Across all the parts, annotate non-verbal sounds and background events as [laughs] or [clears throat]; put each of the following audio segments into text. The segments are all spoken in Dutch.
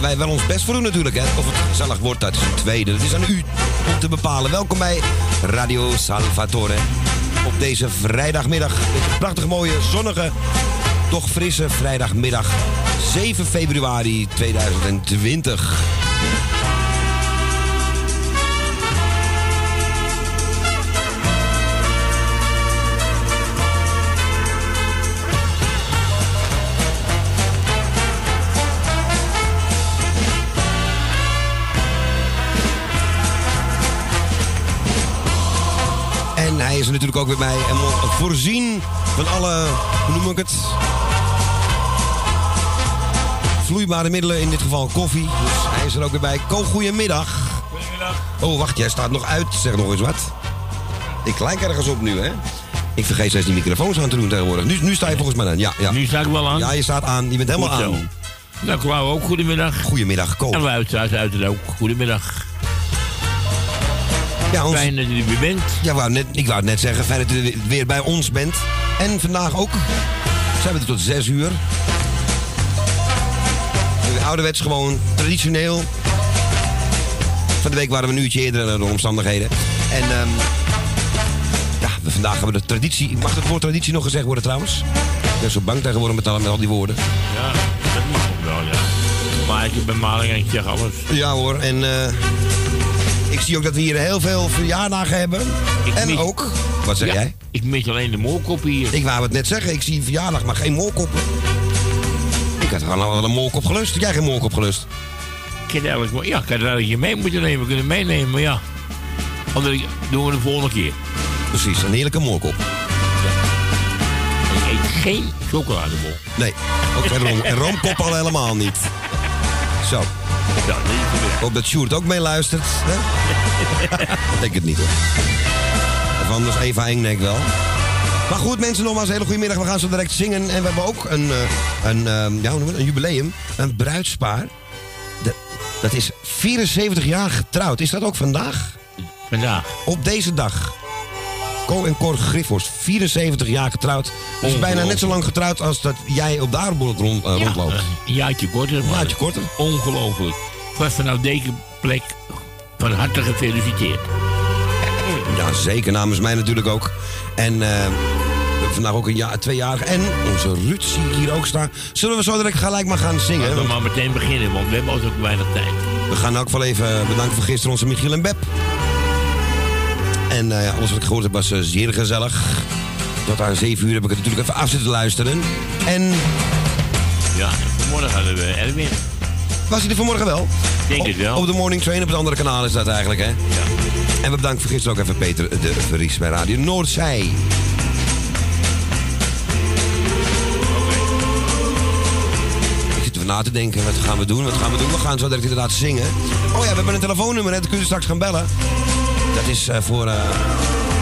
Wij wel ons best voor doen natuurlijk. Hè. Of het gezellig wordt, dat is een tweede. Dat is aan u om te bepalen. Welkom bij Radio Salvatore. Op deze vrijdagmiddag. Prachtig mooie, zonnige, toch frisse vrijdagmiddag. 7 februari 2020. Natuurlijk ook weer bij. En voorzien van alle, hoe noem ik het? Vloeibare middelen, in dit geval koffie. Dus hij is er ook weer bij. Ko, goedemiddag. Goedemiddag. Oh, wacht, jij staat nog uit. Zeg nog eens wat. Ik lijk ergens op nu, hè? Ik vergeet steeds die microfoons aan te doen tegenwoordig. Nu, nu sta je volgens mij aan. Ja, ja. Nu sta ik wel aan. ja, je staat aan. Je bent helemaal aan. Nou, Klauw ook, goedemiddag. Goedemiddag, Ko. En luisteraars uiteraard ook, goedemiddag. Ja, ons, Fijn dat u er weer bent. ja wou net, ik wou het net zeggen. Fijn dat u weer bij ons bent. En vandaag ook. Zijn we er tot zes uur. Ouderwets gewoon, traditioneel. Van de week waren we een uurtje eerder door omstandigheden. En ehm, ja, we, vandaag hebben we de traditie. Mag het woord traditie nog gezegd worden trouwens? Ik ben zo bang tegenwoordig met, al- met al die woorden. Ja, dat mag ook wel, ja. Maar ik ben maling en ik zeg alles. Ja hoor, en eh, ik zie ook dat we hier heel veel verjaardagen hebben. Ik en mis- ook, wat zeg ja, jij? Ik mis alleen de moorkop hier. Ik wou het net zeggen, ik zie een verjaardag, maar geen moorkoppen. Ik had gewoon al een moorkop gelust. Heb jij geen moorkop gelust? Ik had eigenlijk, wel- ja, ik had eigenlijk mee moeten nemen. We kunnen meenemen, maar ja. Anders doen we de volgende keer. Precies, een heerlijke moorkop. Ik eet geen chocoladebol. Nee, ook geen [laughs] room, en roomkop al helemaal niet. Zo, Ja, ik hoop dat Sjoerd ook meeluistert. [laughs] Ik denk het niet hoor. Of anders Eva Engnek wel. Maar goed, mensen, nogmaals een hele goede middag. We gaan zo direct zingen. En we hebben ook een, eh, een, ehm, ja, hoe noemen we het? een jubileum. Een bruidspaar. De- dat is 74 jaar getrouwd. Is dat ook vandaag? Vandaag. Op deze dag. Co en Cor Griffors, 74 jaar getrouwd. Dus bijna Ongelooflijk. net zo lang getrouwd als dat jij op de aardbol rond, eh, Ja, rondloopt. een jaartje korter. maar jaartje korter. Ongelooflijk. Was vanaf deze plek van harte gefeliciteerd. Ja, zeker. Namens mij natuurlijk ook. En we hebben vandaag ook een jaar, tweejarig. En onze Ruud zie ik hier ook staan. Zullen we zo direct gelijk maar gaan zingen? Laten we maar meteen beginnen, want we hebben ook weinig tijd. we gaan ook wel even bedanken voor gisteren onze Michiel en Beb. En eh, ja, alles wat ik gehoord heb was eh, zeer gezellig. Tot aan 7 uur heb ik het natuurlijk even af zitten luisteren. En Ja, en vanmorgen hadden we Erwin. was hij er vanmorgen wel? Denk het wel. Op de morning train op het andere kanaal is dat eigenlijk, hè? Ja. En we bedanken voor gisteren ook even Peter de Vries bij Radio Noordzij. Ik zit er na te denken, wat gaan we doen? Wat gaan we doen? We gaan zo direct inderdaad zingen. Oh ja, we hebben een telefoonnummer, hè? dat kun je straks gaan bellen. Dat is eh, voor eh,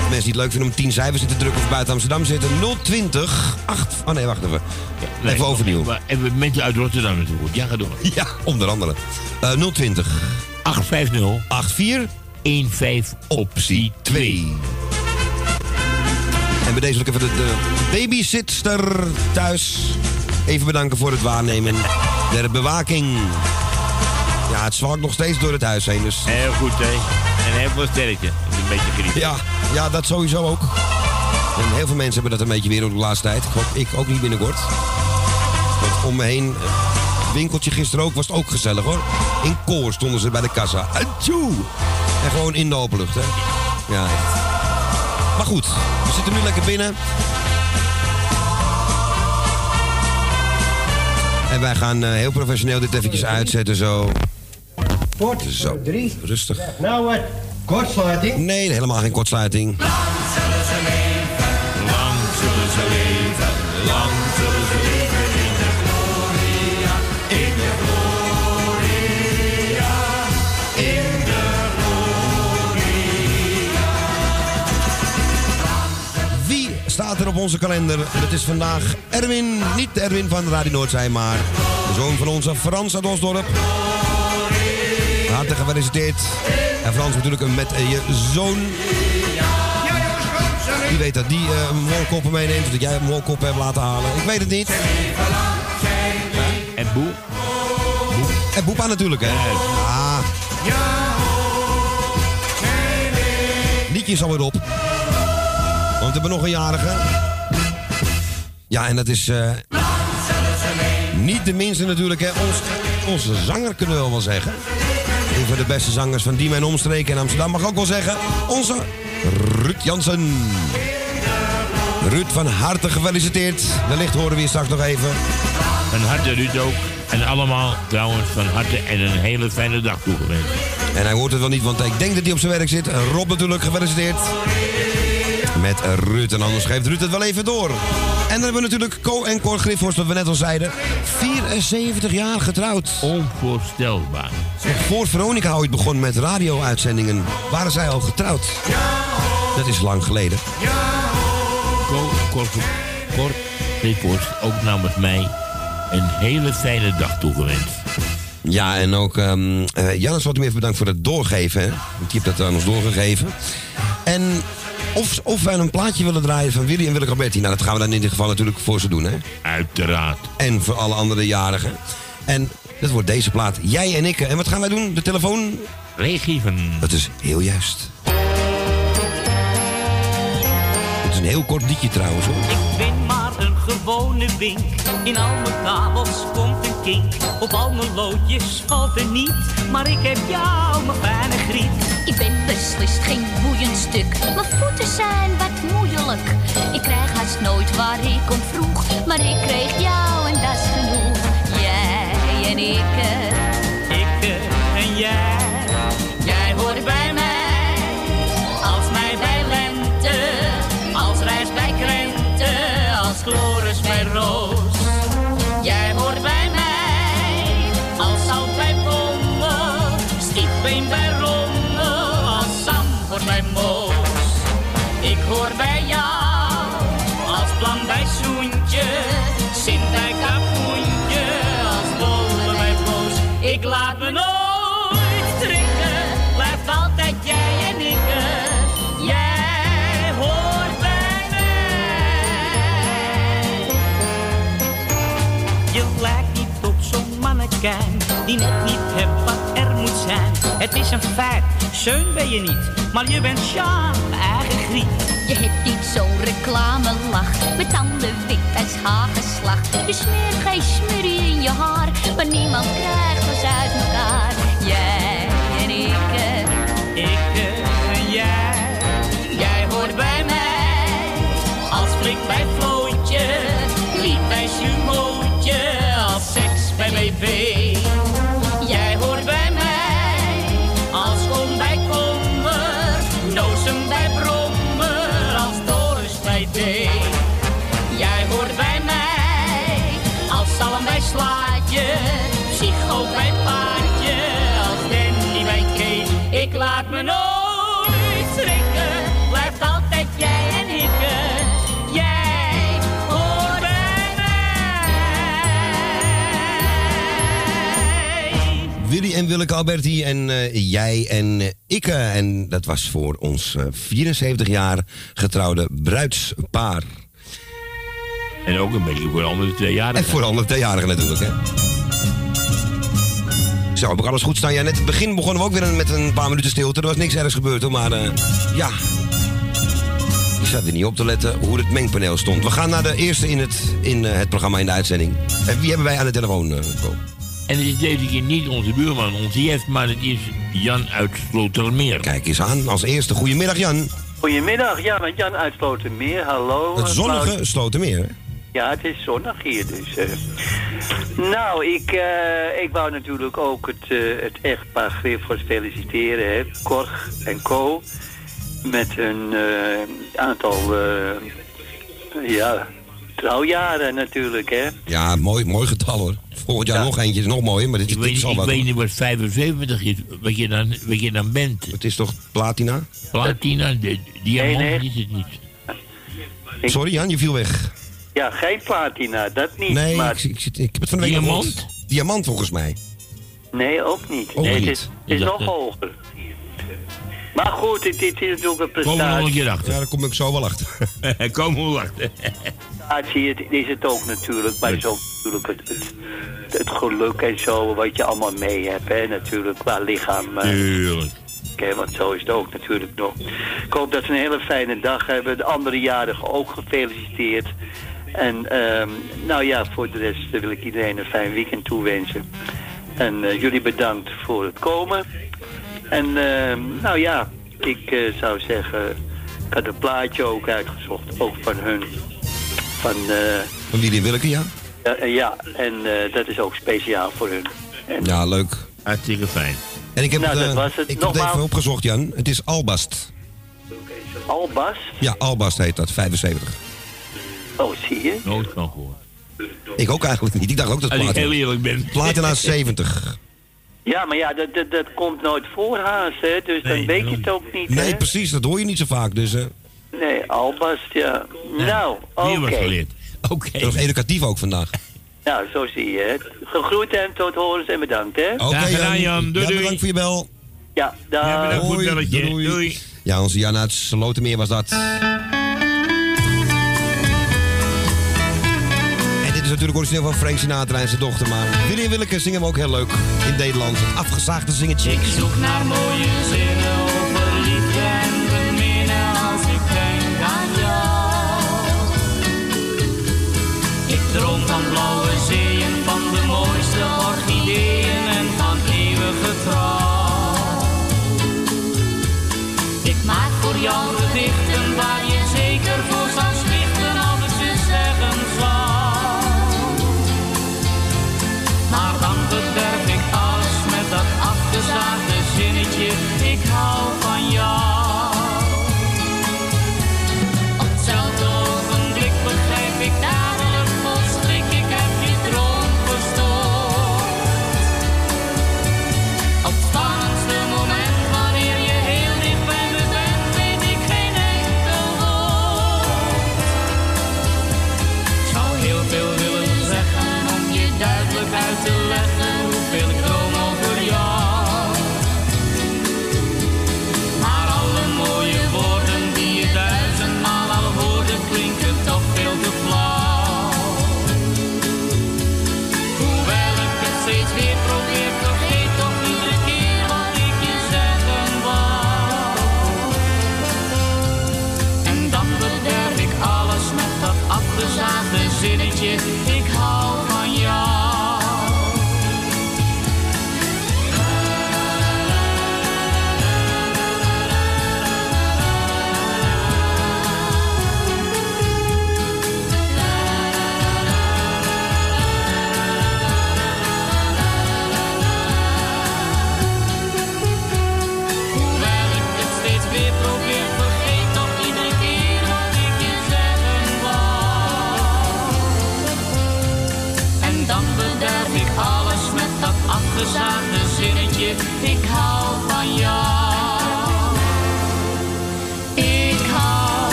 mensen die het leuk vinden om 10 cijfers in te drukken of buiten Amsterdam zitten. 020 8... Oh nee, wacht even. Nee, even overnieuw. En we mensen uit Rotterdam natuurlijk. Ja, ga door. [laughs] Ja, onder andere. Eh 020 850 84 15 optie 2. En bij deze wil ik even de, de babysitter thuis even bedanken voor het waarnemen der bewaking. Ja, het zwalkt nog steeds door het huis heen, dus... Heel goed, hè. Heel veel sterkte. Een beetje griep. Ja, ja, dat sowieso ook. En heel veel mensen hebben dat een beetje weer op de laatste tijd. Ik hoop ik ook niet binnenkort. Want om me heen, eh, winkeltje gisteren ook, was het ook gezellig hoor. In koor stonden ze bij de kassa. En gewoon in de openlucht, hè. Ja, echt. Maar goed, we zitten nu lekker binnen. En wij gaan eh, heel professioneel dit eventjes uitzetten, zo. Voort, Zo, drie. rustig. Nou wat, kortsluiting. Nee, helemaal geen kortsluiting. Lang zullen ze leven. Lang zullen ze leven. In de gloria. In de gloria. In de Wie staat er op onze kalender? Het is vandaag Erwin, niet Erwin van Radio Noordzij, maar de zoon van onze Frans uit Osdorp. Hartelijk gefeliciteerd. En Frans natuurlijk met eh, je zoon. Wie weet dat die eh molkoppen meeneemt, of dat jij molkoppen hebt laten halen. Ik weet het niet. En Boe? Boe? En Boepa natuurlijk, hè? Ah. Liedje is alweer op. Want we hebben nog een jarige. Ja, en dat is... eh, niet de minste natuurlijk, hè. Ons, onze zanger kunnen we wel wel zeggen. Een van de beste zangers van die mijn omstreken in Amsterdam mag ik ook wel zeggen. Onze Ruud Jansen. Ruud, van harte gefeliciteerd. Wellicht horen we je straks nog even. Van harte Ruud ook. En allemaal trouwens van harte en een hele fijne dag toegewenst. En hij hoort het wel niet, want ik denk dat hij op zijn werk zit. Rob natuurlijk, gefeliciteerd. Met Ruud. En anders geeft Ruud het wel even door. En dan hebben we natuurlijk Co en Cor Griffhorst, wat we net al zeiden. 74 jaar getrouwd. Onvoorstelbaar. Voor Veronica ooit begon met radio-uitzendingen, waren zij al getrouwd. Dat is lang geleden. Ko, kort, kort, Griffhorst, ook namens mij een hele fijne dag toegewenst. Ja, en ook eh, Jannes, wat hem even bedankt voor het doorgeven. Hè? Die heeft dat aan ons doorgegeven. En of, of wij een plaatje willen draaien van Willy en Willeke Alberti. Nou, dat gaan we dan in ieder geval natuurlijk voor ze doen, hè? Uiteraard. En voor alle andere jarigen. En dat wordt deze plaat. Jij en ik. En wat gaan wij doen? De telefoon? Regieven. Dat is heel juist. Het is een heel kort liedje trouwens, hoor. Ik ben maar een gewone wink. In al mijn kabels komt een kink. Op al mijn loodjes valt er niet. Maar ik heb jou, mijn fijne griet. Ik ben beslist geen boeiend stuk. Mijn voeten zijn wat moeilijk. Ik krijg haast nooit waar ik om vroeg. Maar ik kreeg jou en dat is genoeg. Jij en ik. Ik en. Jij die net niet hebt wat er moet zijn. Het is een feit, Seun ben je niet, maar je bent mijn eigen griet. Je hebt niet zo'n reclamelach. Met tanden wit als hagelslag. Je smeert geen smurrie in je haar. Maar niemand krijgt ons uit elkaar. Jij en ik. eh, Ik eh, en jij, jij hoort bij mij. Als flik bij Flootje, lied bij Sumootje, als seks bij BB. En Willeke Alberti en eh, jij en eh, ik. eh, en dat was voor ons eh, 74 jaar getrouwde bruidspaar. En ook een beetje voor de andere twee jaren. En voor de andere tweejarigen natuurlijk, hè. Zo, heb ik alles goed staan? Ja, net het begin begonnen we ook weer met een paar minuten stilte. Er was niks ergs gebeurd, hoor. Maar eh, ja, ik zat er niet op te letten hoe het mengpaneel stond. We gaan naar de eerste in het, in, eh, het programma in de uitzending. En wie hebben wij aan de telefoon, eh, Ko? En het is deze keer niet onze buurman, onze jef, maar het is Jan uit Slotermeer. Kijk eens aan. Als eerste, goedemiddag Jan. Goedemiddag, ja, met Jan uit Slotermeer. Hallo. Het zonnige Klaus. Slotermeer. hè? Ja, het is zonnig hier dus. Nou, ik, eh, ik wou natuurlijk ook het, eh, het echtpaar Griffels feliciteren, hè. Cor en Co. Met een eh, aantal, eh, ja, trouwjaren natuurlijk, hè. Ja, mooi, mooi getal hoor. Volgend jaar Ja. nog eentje, is nog mooi, maar dit, Ik dit weet, is al ik wat. weet niet wat 75 is, wat je dan, wat je dan bent. Het is toch platina? Platina, de, diamant Nee, nee. is het niet. Ik- Sorry Jan, je viel weg. Ja, geen platina, dat niet. Nee, maar, ik, ik, zit- ik heb het van de week Diamant? gehoord. Diamant volgens mij. nee ook niet. Ook nee, niet. Het is, het is Ik nog dat- hoger. Maar goed, dit, dit is natuurlijk een Kom er nog een prestatie. keer achter. Ja, daar kom ik zo wel achter. [laughs] Kom hoe achter. Het, is het ook natuurlijk. Bij zo natuurlijk het, het, het geluk en zo, wat je allemaal mee hebt, hè, natuurlijk, qua lichaam. eh, Tuurlijk. Oké, want zo is het ook natuurlijk nog. Ik hoop dat ze een hele fijne dag hebben. De andere jarigen ook gefeliciteerd. En ehm, nou ja, voor de rest wil ik iedereen een fijn weekend toewensen. En eh, jullie bedankt voor het komen. En ehm, nou ja, ik eh, zou zeggen, ik had een plaatje ook uitgezocht, ook van hun. Van, eh, Van Willy en Willeke, ja? ja, en ja, en eh, dat is ook speciaal voor hun. En, Ja, leuk. Hartstikke fijn. En ik heb, Nou, het, dat eh, was het. ik heb het even opgezocht, Jan. Het is Albast. Albas, Ja, Albast heet dat, 75. oh zie je. Nooit van gehoord. Ik ook eigenlijk niet. Ik dacht ook dat Als ik heel platina. eerlijk ben. Platina 70. Ja, maar ja, dat, dat, dat komt nooit voor haast, hè. Dus dan weet je het ook niet, Nee, hè. precies. Dat hoor je niet zo vaak. Dus eh Nee, Albast, ja. Nou, oké. Wat geleerd. Oké. dat was educatief ook vandaag. Nou, zo zie je het. Gegroet en tot horens en bedankt, hè. Oké, gedaan, Jan. Doei, ja, doei. bedankt voor je bel. Ja, Ja, daar. bedankt voor het Hoi, belletje. doei. Doei. Ja, onze Jan uit Slotermeer was dat. En dit is natuurlijk origineel van Frank Sinatra en zijn dochter. Maar Willy en Willeke zingen hem ook heel leuk in Nederland. Het afgezaagde zingetje. Ik zoek naar mooie zinnen young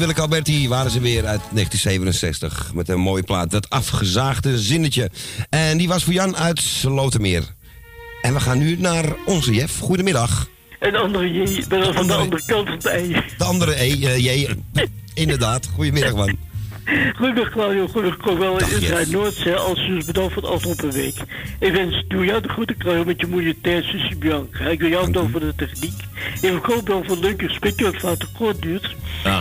Willeke Alberti waren ze weer uit 1967. Met een mooie plaat. Dat afgezaagde zinnetje. En die was voor Jan uit Slotermeer. En we gaan nu naar onze Jeff. Goedemiddag. En andere J, ben al van de Andere- kant van het ei. De andere E, eh, J. [laughs] Inderdaad. Goedemiddag man. Goedemiddag Claudio, Corwel Dag, in. Israël Noordzee, als u bedankt voor het afgelopen week. Ik wens doe jou de groeten Claudio met je moeder Thijs, zusje Bianca. Ik wil jou bedanken voor de techniek. Ik wil ook bedanken voor het leuke gesprekje wat vaak te kort duurt.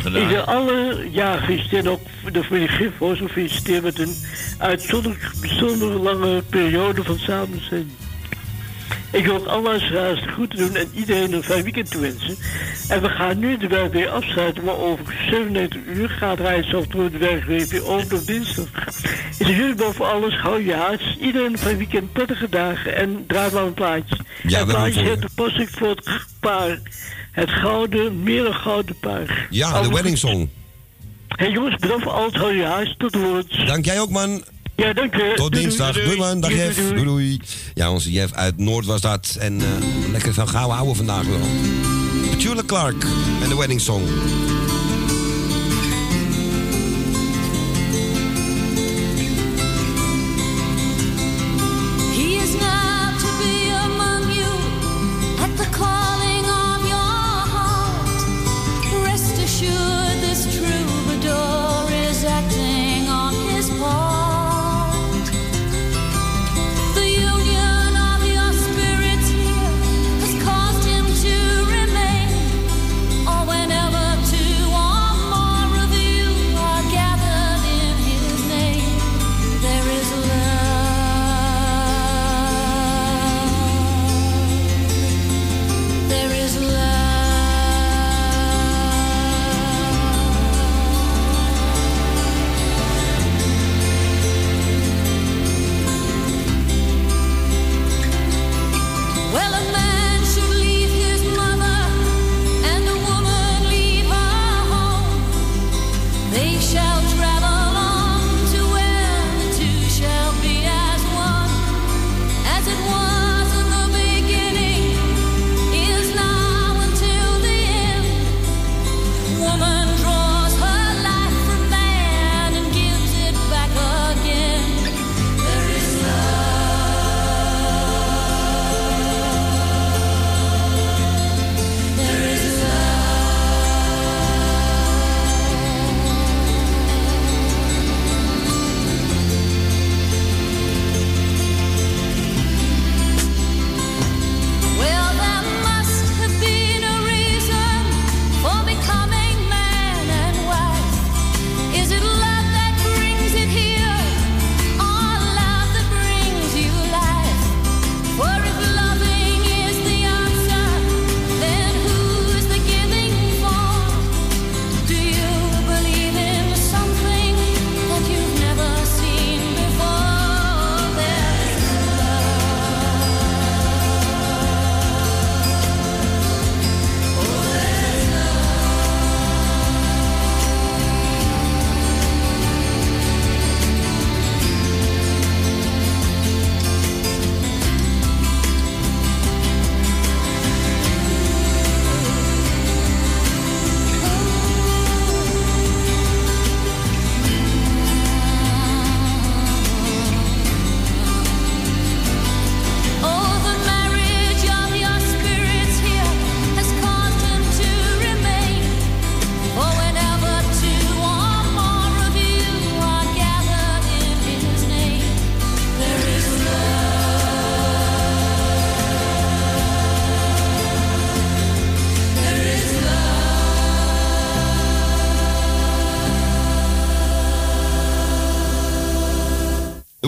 Ik wil alle, ja, gefeliciteerd ook voor de familie Gifhorst. Gefeliciteerd met een uitzonderlijk bijzonder lange periode van samen zijn. Ik wil ook alle luisteraars de groeten doen en iedereen een fijn weekend toewensen. En we gaan nu de werkweek afsluiten, maar over 97 uur gaat door de werkweek weer open op dinsdag. Is jullie boven alles, hou je. Iedereen een fijn weekend, prettige dagen en draai maar een plaatje. Ja, en het plaatje de passing voor het paar. Het gouden, meer gouden paar. Ja, de wedding song. Hé jongens, bedankt voor alles. Hou je huis. Tot de woord. Dank jij ook man. Ja, dank je. Tot Doei, dinsdag. doei. Doei man. Dag Jeff. doei, Doei doei. Ja, onze Jeff uit Noord was dat. En eh, lekker van gauw houden vandaag wel. Petula Clark en de wedding song.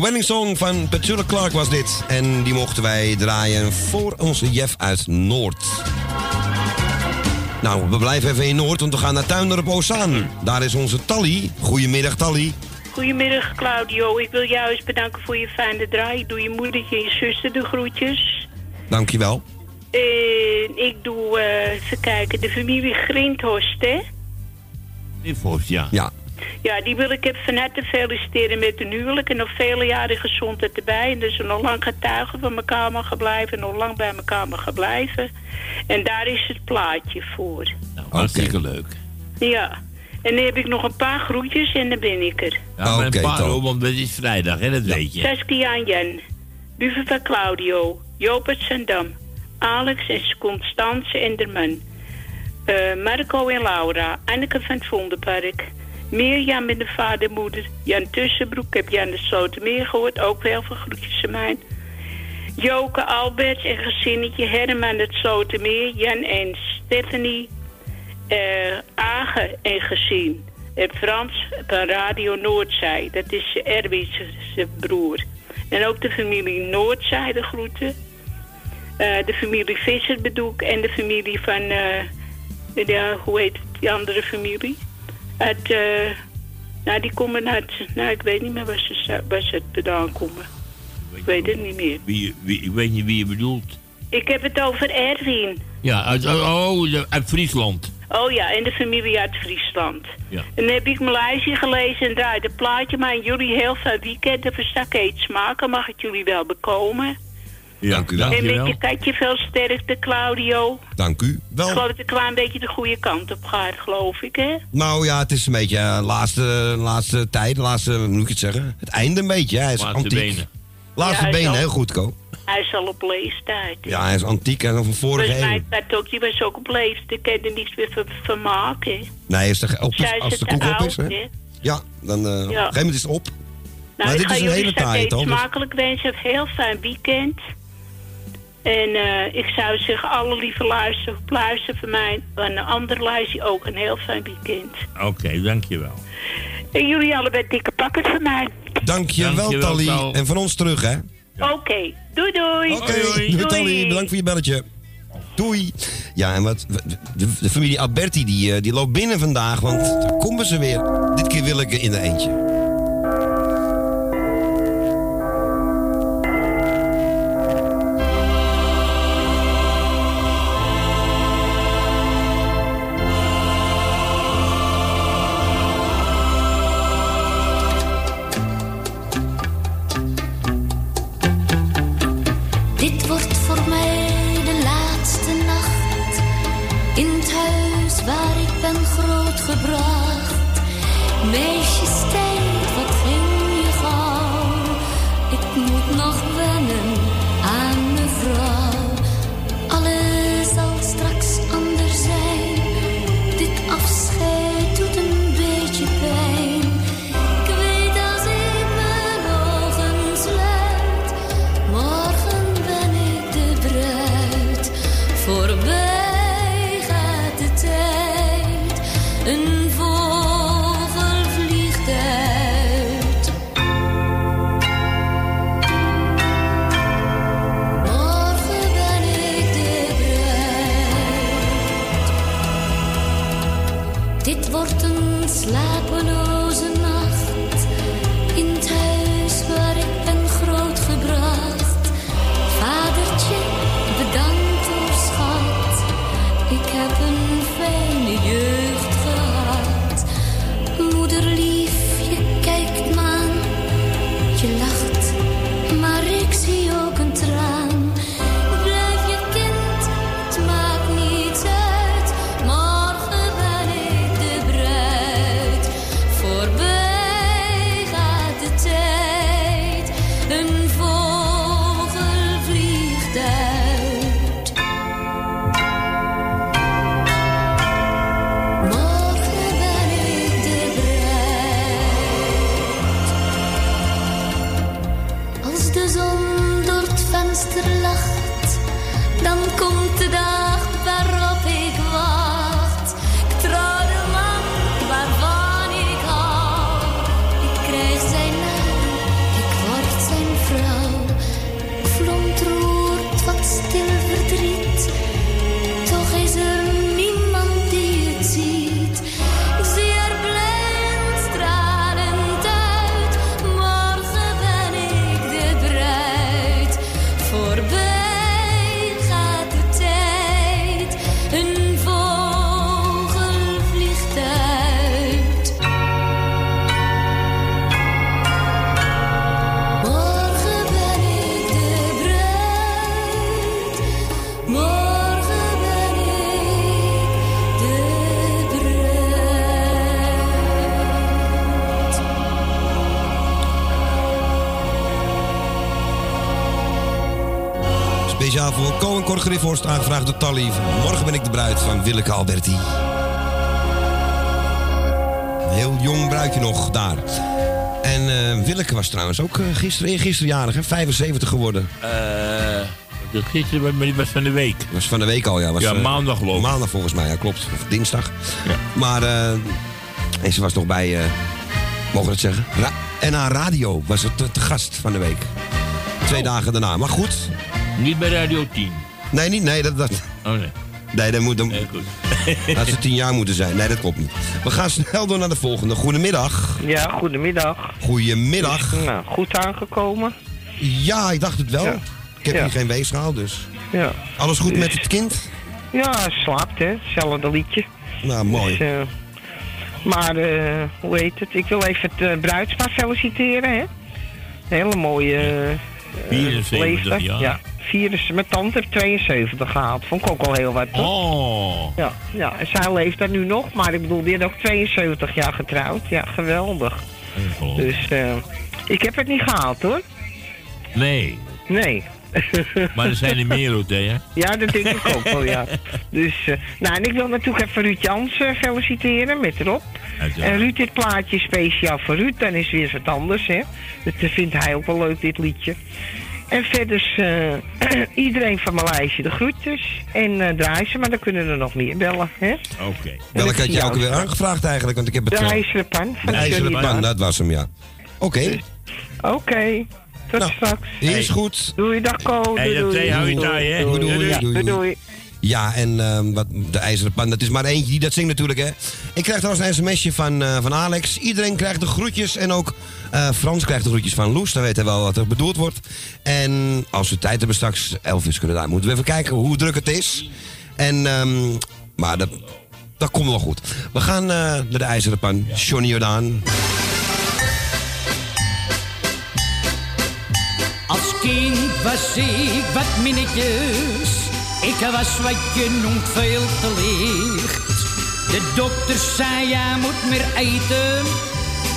De wedding song van Petula Clark was dit. En die mochten wij draaien voor onze Jeff uit Noord. Nou, we blijven even in Noord, want we gaan naar Tuindorp Ozaan. Daar is onze Tally. Goedemiddag, Tally. Goedemiddag Claudio, ik wil jou eens bedanken voor je fijne draai. Ik doe je moedertje en je zuster de groetjes. Dankjewel. En ik doe, eh even kijken, de familie Grindhorst, hè? Infos, ja. Ja. Ja, die wil ik even van harte feliciteren met hun huwelijk. En nog vele jaren gezondheid erbij. En dat ze nog lang getuigen van elkaar mogen blijven. En nog lang bij elkaar mogen blijven. En daar is het plaatje voor. Nou, hartstikke leuk. Ja. En dan heb ik nog een paar groetjes en dan ben ik er. Ja, een paar, top. hoor, want het is vrijdag, hè, dat weet je. Saskia en Jen. Buven van Claudio. Joop uit Zandam. Alex en Constance Enderman. Eh, Marco en Laura. Anneke van het Vondenpark. Mirjam en de vader en moeder. Jan Tussenbroek. Heb Jan de Slotermeer gehoord. Ook wel veel groetjes aan mij. Joke Alberts en gezinnetje. Herman het Slotermeer. Jan en Stephanie. eh Agen en gezin. En Frans van Radio Noordzij. Dat is Erwin zijn broer. En ook de familie Noordzij de groeten. Eh, de familie Visser bedoel ik. En de familie van... ja, hoe heet die andere familie? Uit... eh, nou, die komen uit... Nou, ik weet niet meer waar ze, waar ze vandaan komen. Ik weet het niet meer. Wie, wie, ik weet niet wie je bedoelt. Ik heb het over Erwin. Ja, uit, oh, de- uit Friesland. Oh ja, en de familie uit Friesland. Ja. En dan heb ik mijn lijstje gelezen en draaide het plaatje. Maar jullie heel veel weekenden verstak eet smaken. Mag ik jullie wel bekomen? Ja, Dank u wel. En met je katje veel sterkte, Claudio. Dank u Ik wel. geloof dat het een klein beetje de goede kant op gaat, geloof ik, hè? Nou ja, het is een beetje eh, laatste, laatste tijd, laatste, hoe moet ik het zeggen? Het einde een beetje. hè. Hij is Laatste antiek. benen. Laatste Ja, benen, heel goed, Ko. Hij is al op leeftijd. Ja, hij is antiek en van vorige eeuw. dat ook, die was ook op leeftijd. Ik kan er niets meer van, van maken. Nee, is de, op, Zij als de koek op is, hè? hè? Ja, dan eh, op een gegeven moment is het op. Nou, maar ik dit ga is een hele eten toch? Dus- smakelijk wensen. Een heel fijn weekend. En eh, ik zou zeggen, alle lieve luisteren, luisteren van mij. En de andere luisteren ook een heel fijn weekend. Oké, dankjewel. En jullie allebei dikke pakken van mij. Dank je wel, Dankjewel, Tally. Tal. En van ons terug, hè? Oké, doei doei. Oké, doei, Tally. Bedankt voor je belletje. Doei. Ja, en wat, de, de familie Alberti die, eh, die loopt binnen vandaag, want daar komen ze weer. Dit keer wil ik in de eentje. En Cor Griffhorst, aangevraagd door Tally. Morgen ben ik de bruid van Willeke Alberti. Een heel jong bruidje nog daar. En eh, Willeke was trouwens ook eh, gisteren, gisteren jarig, hè? 75 geworden. Eh, dat gisteren, maar die was van de week. Was van de week al, ja. Was, Ja, eh, maandag geloof ik. Maandag volgens mij, ja, klopt. Of dinsdag. Ja. Maar, eh, en ze was nog bij, eh, mogen we het zeggen? Ra NH Radio was het te, te gast van de week. Twee dagen daarna. Maar goed. Niet bij Radio 10. Nee, niet, nee, dat, dat, Oh nee. nee, dat moet, dat, Nee, goed. [laughs] dat ze tien jaar moeten zijn. Nee, dat klopt niet. We gaan snel door naar de volgende. Goedemiddag. Ja, goedemiddag. Goedemiddag. Nou, goed aangekomen. Ja, ik dacht het wel. Ja. Ik heb Ja. hier geen weegschaal, dus. Ja. Alles goed met het kind? Ja, hij slaapt, hè. Hetzelfde liedje. Nou, mooi. Dus, eh, maar, eh, hoe heet het? Ik wil even het uh, bruidspaar feliciteren, hè. Een hele mooie eh, 74 leeftijd. jaar. Ja, mijn tante heeft 72 gehaald. Vond ik ook al heel wat, toch? Oh. Ja, ja, en zij leeft daar nu nog, maar ik bedoel, die is ook 72 jaar getrouwd. Ja, geweldig. Dus, eh, ik heb het niet gehaald, hoor. Nee. Nee. Maar er zijn er [laughs] meer ook, hè? Ja, dat denk ik ook wel, ja. Dus, eh, nou, en ik wil natuurlijk even Ruud Jans eh, feliciteren met Rob. Uiteraard. En Ruud, dit plaatje speciaal voor Ruud, dan is weer wat anders, hè. Dat vindt hij ook wel leuk, dit liedje. En verder eh, [clears throat] iedereen van mijn lijstje de groetjes. En eh draai ze, maar dan kunnen er nog meer bellen, hè. Oké. Welke had je jou ook weer aangevraagd eigenlijk? Want ik heb het... De eh, ijzeren pan van de ijzeren pan, dat was hem, ja. Oké, Oké, tot Nou, straks. is goed. Doei, dag Ko. Hey, Doei, dat doei. hou je taai, hè? Doei, doei, doei. doei. Ja, en ehm, wat, de ijzeren pan, dat is maar eentje die dat zingt natuurlijk, hè. Ik krijg trouwens een sms'je van, eh, van Alex. Iedereen krijgt de groetjes en ook eh, Frans krijgt de groetjes van Loes. Dan weet hij wel wat er bedoeld wordt. En als we tijd hebben straks, Elvis kunnen daar, moeten we even kijken hoe druk het is. En, ehm, maar dat, dat komt wel goed. We gaan eh, naar de ijzeren pan. Johnny Jordaan. Als kind was ik wat minnetjes. Ik was wat je noemt veel te licht. De dokter zei, jij moet meer eten.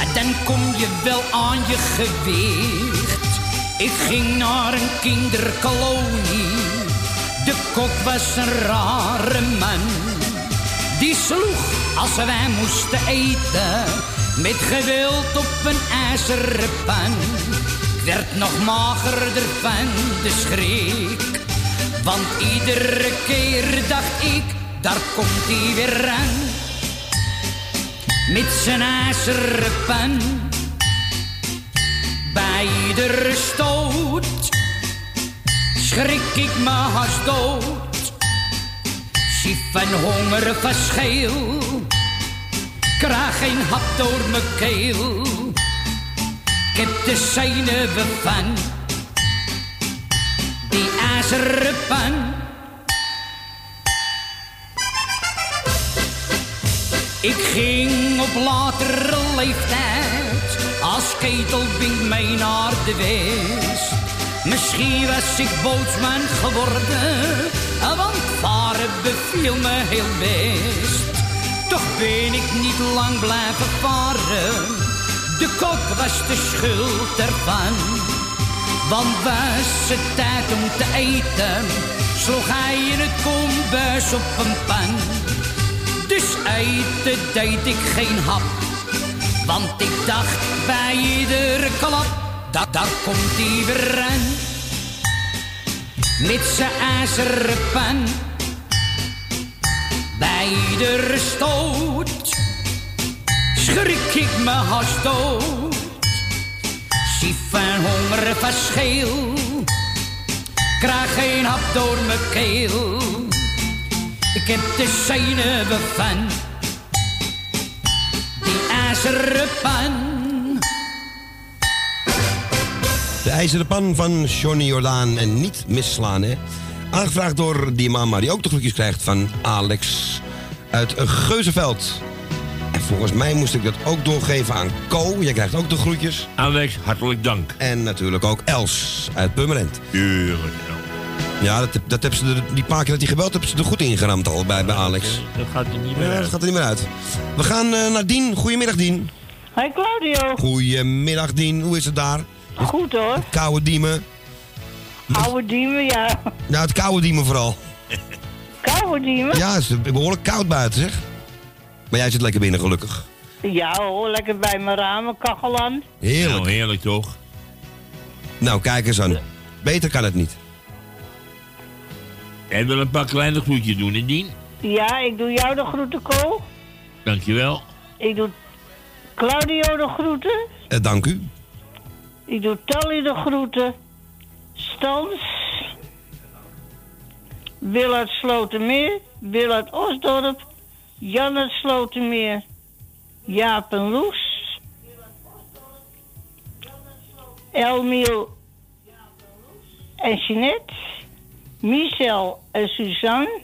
En dan kom je wel aan je gewicht. Ik ging naar een kinderkolonie. De kok was een rare man. Die sloeg als wij moesten eten. Met geweld op een ijzeren pan. Werd nog magerder van de schrik. Want iedere keer dacht ik, daar komt hij weer aan. Met zijn ijzeren pan. Bij iedere stoot schrik ik me haast dood. Zie van honger verschil. Krijg geen hap door mijn keel. Ik heb de zenuwen van die ijzeren pan. Ik ging op latere leeftijd als ketelbink mee naar de west. Misschien was ik bootsman geworden, want varen beviel me heel best. Toch ben ik niet lang blijven varen, de kok was de schuld ervan. Want was het tijd om te eten, sloeg hij in het kombuis op een pan. Dus eten deed ik geen hap, want ik dacht bij iedere klap, dat daar komt hij weer aan. Met zijn ijzeren pan, bij iedere stoot, schrik ik me haast. Van honger verschil, krijg geen hap door mijn keel. Ik heb de zenuwen van die ijzeren pan. De ijzeren pan van Johnny Jordaan en niet misslaan, hè. Aangevraagd door die mama die ook de groetjes krijgt van Alex uit Geuzenveld. En volgens mij moest ik dat ook doorgeven aan Co. Jij krijgt ook de groetjes. Alex, hartelijk dank. En natuurlijk ook Els uit Purmerend. Tuurlijk. Ja, dat, dat hebben ze er, die paar keer dat hij gebeld hebben ze er goed ingeramd al bij, bij Alex. Dat gaat er niet meer Ja, dat uit. gaat er niet meer uit. We gaan eh, naar Dien. Goedemiddag, Dien. Hoi Claudio. Goedemiddag, Dien. Hoe is het daar? Goed hoor. Koude Diemen. Oude diemen, ja. Nou, het koude diemen vooral. Koude diemen? Ja, het is behoorlijk koud buiten, zeg. Maar jij zit lekker binnen, gelukkig. Ja hoor, lekker bij mijn ramen, kachel aan. Heerlijk. Nou, heerlijk toch? Nou, kijk eens aan. Beter kan het niet. Jij wil een paar kleine groetjes doen, Indien? Ja, ik doe jou de groeten, Ko. Dankjewel. Ik doe Claudio de groeten. Eh, dank u. Ik doe Tally de groeten. Stans. Wil uit Slotermeer. Wil uit Osdorp. Jan uit Slotermeer. Jaap en Loes. Elmiel en Jeanette. Michel en Suzanne.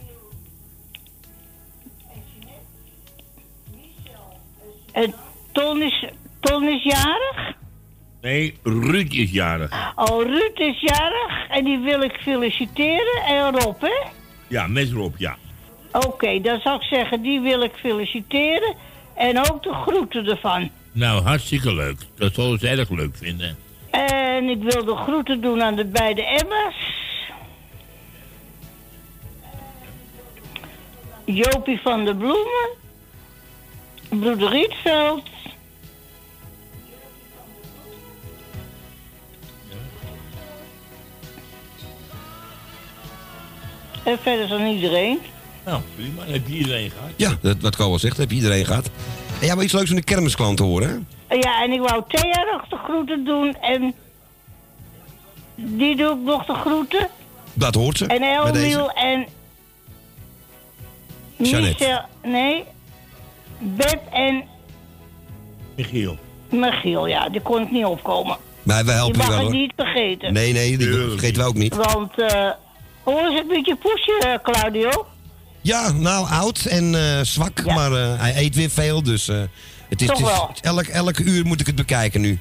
En Ton is, Ton is jarig. Nee, Ruud is jarig. Oh, Ruud is jarig en die wil ik feliciteren. En Rob, hè? Ja, met Rob, ja. Oké, dan zou ik zeggen, die wil ik feliciteren. En ook de groeten ervan. Nou, hartstikke leuk. Dat zullen ze erg leuk vinden. En ik wil de groeten doen aan de beide Emma's. Jopie van de Bloemen. Broeder Rietveld. En verder dan iedereen. Nou, prima. Dan heb je iedereen gehad. Ja, dat, wat Ko al zegt, heb je iedereen gehad. En jij wil iets leuks van de kermisklant horen, hè? Ja, en ik wou Thea nog de groeten doen. En die doe ik nog de groeten. Dat hoort ze. En. Elmiel en... Michel, nee. Bert en Michiel. Michiel, ja, die kon ik niet opkomen. Maar wij Je helpen je mag wel, het hoor. niet vergeten. Nee, nee, die vergeten we ook niet. Want, eh hoe is het met je poesje, eh, Claudio? Ja, nou, oud en eh, zwak, maar eh, hij eet weer veel, dus... eh, het is, Toch het is- wel. elk, elke uur moet ik het bekijken nu.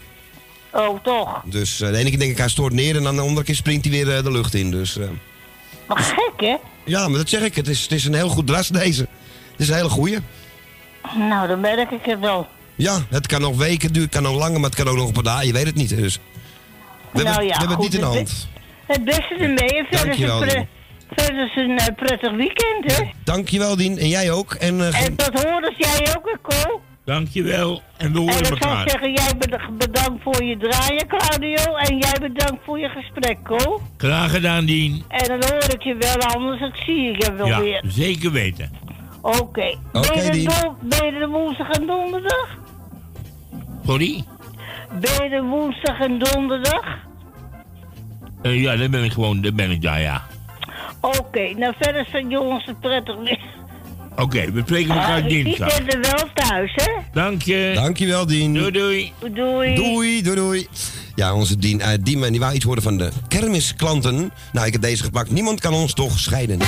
Oh, toch? Dus de ene keer denk ik, hij stoort neer en dan de andere keer springt hij weer de lucht in. Dus, Maar gek, hè? ja, maar dat zeg ik. Het is, het is een heel goed dras, deze. Het is een hele goeie. Nou, dan merk ik het wel. Ja, het kan nog weken duren, het kan nog langer, maar het kan ook nog een paar dagen. Je weet het niet, dus... We hebben, nou ja, we hebben het goed, niet in de hand. Het beste ermee. En verder is Dankjewel. Verder is een eh, prettig weekend, hè? Dankjewel, Dien. En jij ook. En, eh, En tot jij ook, hè, Ko? Dankjewel. En we En horen ik zou elkaar. zeggen, jij bed- bedankt voor je draaien, Claudio. En jij bedankt voor je gesprek, Ko. Graag gedaan, Dien. En dan hoor ik je wel, anders ik zie ik je wel Ja, weer. zeker weten. Oké. Oké, ben, je Dien. don- ben je er woensdag en donderdag? Sorry? Ben je er woensdag en donderdag? Eh, ja, dan ben ik gewoon, dan ben ik daar, ja. Oké, nou verder zijn jongens het prettig weer. Oké, we spreken elkaar Ah, ik dinsdag. ben er wel thuis, hè? Dank je. Dankjewel, Dien. Doei, doei. Doei. Doei, doei, doei. Ja, onze Dien, eh Dien, die wou iets horen van de kermisklanten. Nou, ik heb deze gepakt. Niemand kan ons toch scheiden.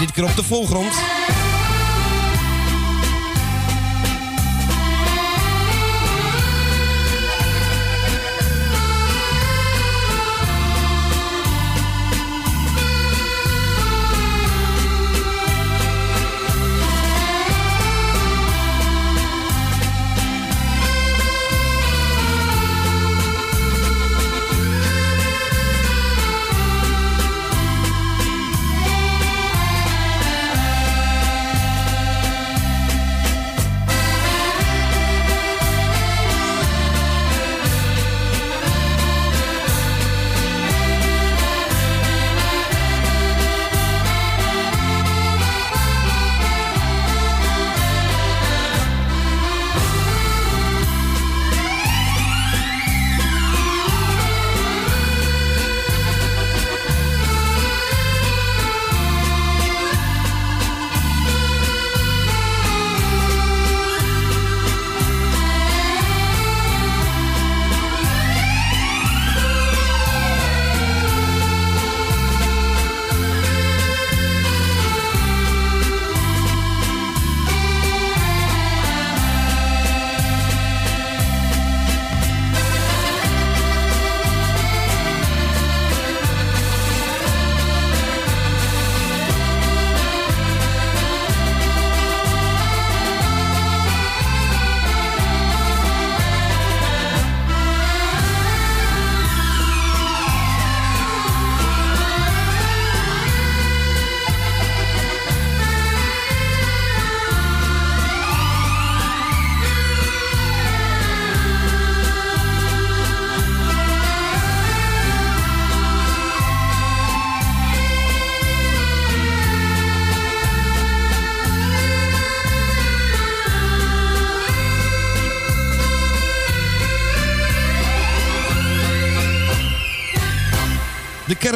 Dit keer op de voorgrond.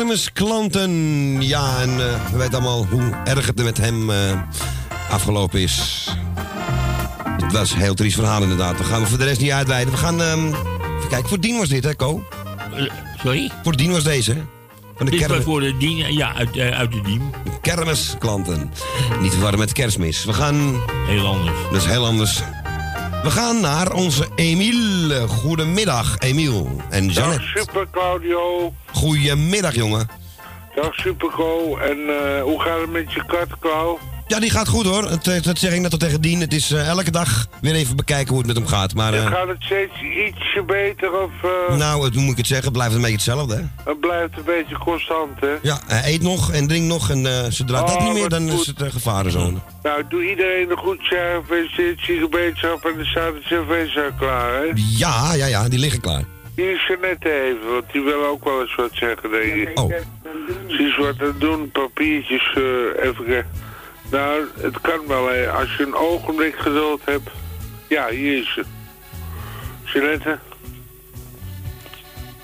Kermisklanten. Ja, en eh, we weten allemaal hoe erg het er met hem eh, afgelopen is. Het was een heel triest verhaal inderdaad. We gaan we voor de rest niet uitweiden. We gaan... ehm, even kijken, voor Dien was dit hè, Ko? sorry? Voor Dien was deze, hè? Van de Dit was kermis. voor de dien, ja, uit, eh, uit de dien. Kermisklanten. Niet te verwarren met kerstmis. We gaan... Heel anders. Dat is heel anders. We gaan naar onze Emiel. Goedemiddag, Emiel. En Dag Janet. Super Claudio. Goedemiddag, jongen. Dag Superco. En eh, hoe gaat het met je kat, Klauw? Ja, die gaat goed hoor. Het, eh, dat zeg ik net al tegen Dien. Het is eh, elke dag weer even bekijken hoe het met hem gaat. Maar Gaat het steeds ietsje beter of nou, het, hoe moet ik het zeggen? Het blijft een beetje hetzelfde, hè? het blijft een beetje constant, hè? Ja, hij eet nog en drinkt nog. En zodra dat Oh, niet meer, dan is het een gevarenzone. Nou, doe iedereen een goed. Gefeliciteerd, Siegebeetschap. En er staat het cv klaar, hè? Ja, ja, ja, die liggen klaar. Hier is Jeannette even, want die wil ook wel eens wat zeggen, denk ik. Oh. Ze is wat aan het doen, papiertjes, eh, even. Nou, het kan wel, hè. Als je een ogenblik geduld hebt. Ja, hier is ze. Jeannette?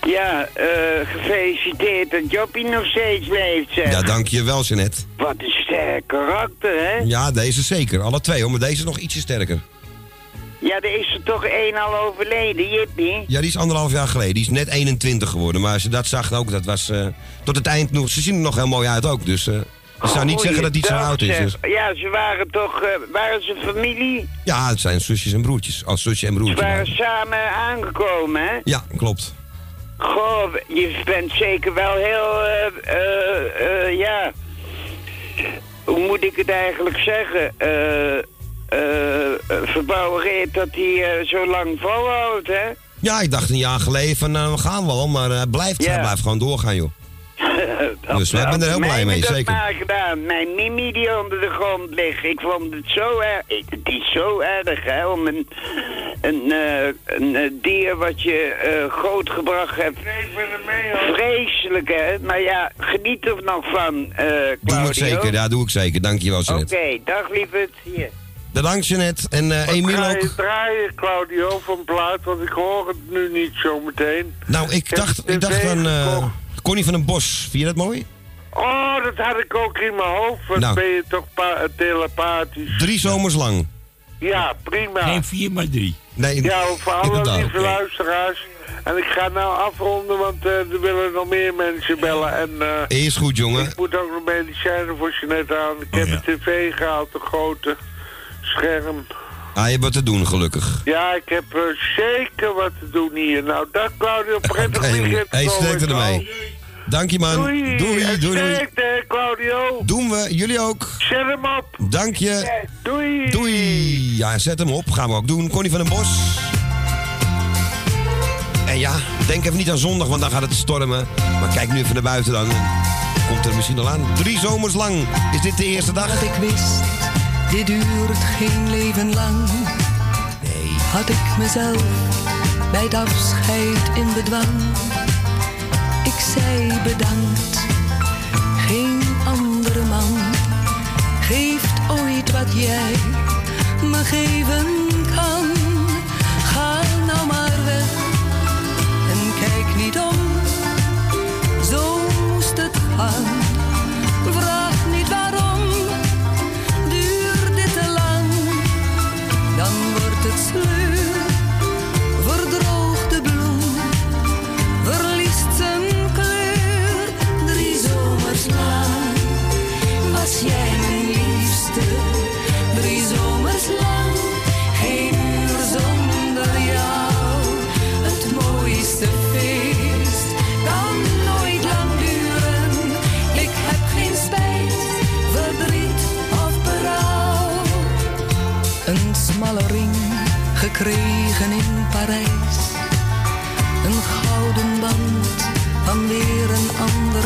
Ja, eh, gefeliciteerd dat Joppie nog steeds leeft, zeg. Ja, dankjewel, Jeannette. Wat een sterk karakter, hè? Ja, deze zeker. Alle twee hoor, maar deze nog ietsje sterker. Ja, er is er toch één al overleden, Jippie? Ja, die is anderhalf jaar geleden. Die is net 21 geworden. Maar je dat zag ook, dat was eh, tot het eind nog... Ze zien er nog heel mooi uit ook, dus... eh ik zou niet zeggen dat die zo oud is. Dus. Ja, ze waren toch... eh, waren ze familie? Ja, het zijn zusjes en broertjes. Als zusje en Ze broertje. waren samen aangekomen, hè? Ja, klopt. Goh, je bent zeker wel heel... eh, ja... Hoe moet ik het eigenlijk zeggen? Eh... eh verbouwereerd dat hij eh, zo lang volhoudt, hè? Ja, ik dacht een jaar geleden van, nou, we gaan wel. Maar hij blijft, hij blijft gewoon doorgaan, joh. [laughs] Dat Dus had zijn er heel blij mee, dat zeker. maar gedaan. Mijn Mimi die onder de grond ligt. Ik vond het zo erg. ik- Het is zo erg, hè, om een, een, eh, een eh, dier wat je eh, grootgebracht hebt. Vreselijk, hè. Maar ja, geniet er nog van, eh Doe ik zeker, ja, doe ik zeker. Dankjewel, Oké, Jeannette. dag lieverd. Hier. Bedankt, Jeannette. En eh Wat Emiel ga je ook. draaien, Claudio, van plaat? Want ik hoor het nu niet zo meteen. Nou, ik dacht, de ik dacht aan eh, gekocht. Connie van den Bos. Vind je dat mooi? Oh, dat had ik ook in mijn hoofd. Wat Nou. ben je toch pa- telepathisch. Drie zomers lang. Ja, prima. Geen vier, maar drie. Nee, Ja, voor alle lieve luisteraars. En ik ga nou afronden, want eh, er willen nog meer mensen bellen. En eh, Is goed, jongen. ik moet ook nog medicijnen voor je net aan. Ik Oh, heb ja. een tv gehaald, een grote scherm. Ah, je hebt wat te doen, gelukkig. Ja, ik heb eh, zeker wat te doen hier. Nou, dag Claudio, [laughs] prettig weekend. Hey, nog, sterkte ermee. Dank je, man. Doei. Doei, doei, doei. sterkte, hè, Claudio. Doen we. Jullie ook. Zet hem op. Dank je. Doei. Doei. Ja, zet hem op. Gaan we ook doen. Connie van den Bos. En ja, denk even niet aan zondag, want dan gaat het stormen. Maar kijk nu even naar buiten dan. Komt er misschien al aan. Drie zomers lang. Is dit de eerste dag? Dat ik wist, dit duurt geen leven lang. Nee. Had ik mezelf bij het afscheid in bedwang. Ik zei bedankt, geen andere man geeft ooit wat jij me geven wordt het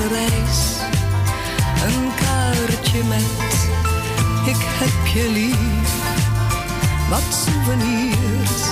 reis. Een kaartje met ik heb je lief. Wat souvenirs,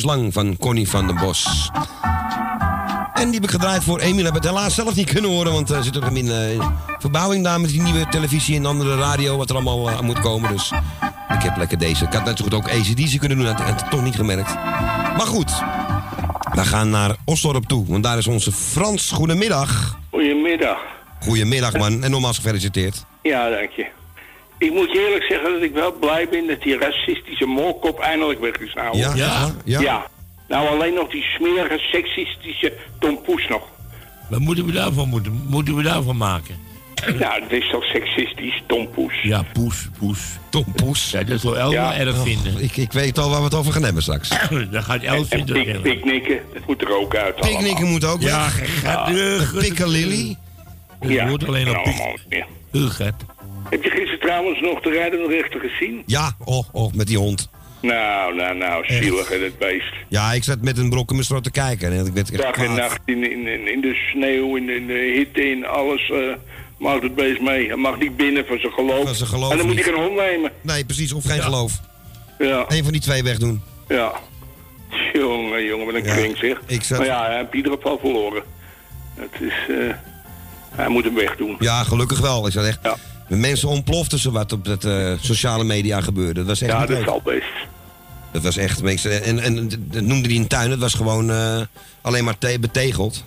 Zomers lang van Connie van den Bos. En die heb ik gedraaid voor Emiel. Heb het helaas zelf niet kunnen horen, want er zit ook in eh, verbouwing daar met die nieuwe televisie en andere radio, wat er allemaal eh, aan moet komen. Dus ik heb lekker deze. Ik had net zo goed ook ACDC kunnen doen, had het toch niet gemerkt. Maar goed, we gaan naar Osdorp toe, want daar is onze Frans. Goedemiddag. Goedemiddag. Goedemiddag man, en nogmaals gefeliciteerd. Ja, dank je. Ik moet je eerlijk zeggen dat ik wel blij ben dat die racistische moorkop eindelijk weg is gehouden. Ja? Ja? Ja? Ja. Nou, alleen nog die smerige, seksistische Tom Poes nog. Wat moeten we daarvan, moeten, moeten we daarvan maken? Nou, dat is toch seksistisch, Tom Poes. Ja, poes, poes. Tom Poes. Ja, dat zal Elma Ja. erg Oh, vinden. ik, ik weet al waar we het over gaan hebben straks. [laughs] Dan gaat En vinden. pik, picknicken, dat moet er ook uit allemaal. Picknicken moet ook Ja, weg. gaat terug. Piccalilli. Het Ja, wordt alleen op pik. het. Heb je gisteren trouwens nog de rijdende rechter gezien? Ja, oh, oh, met die hond. Nou, nou, nou, zielig hè, dat beest. Ja, ik zat met een brok in mijn strot te kijken. En ik werd Dag en nacht in, in, in, de sneeuw, in, in de hitte, in alles uh, maakt het beest mee. Hij mag niet binnen van zijn geloof. Van zijn geloof en dan moet hij een hond nemen. Nee, precies. Of geen geloof. Ja, Eén van die twee wegdoen. ja. Jongen, jongen, wat een Ja, kring zeg. ik zat- Maar ja, hij heeft ieder geval verloren. Het is, eh, hij moet hem wegdoen. Ja, gelukkig wel. Ik zat echt... Ja. Mensen ontploften ze wat op het eh, sociale media gebeurde. Dat was echt Ja, dat zal best. Dat was echt... mensen- En, en dat noemde hij een tuin. Het was gewoon eh, alleen maar te- betegeld.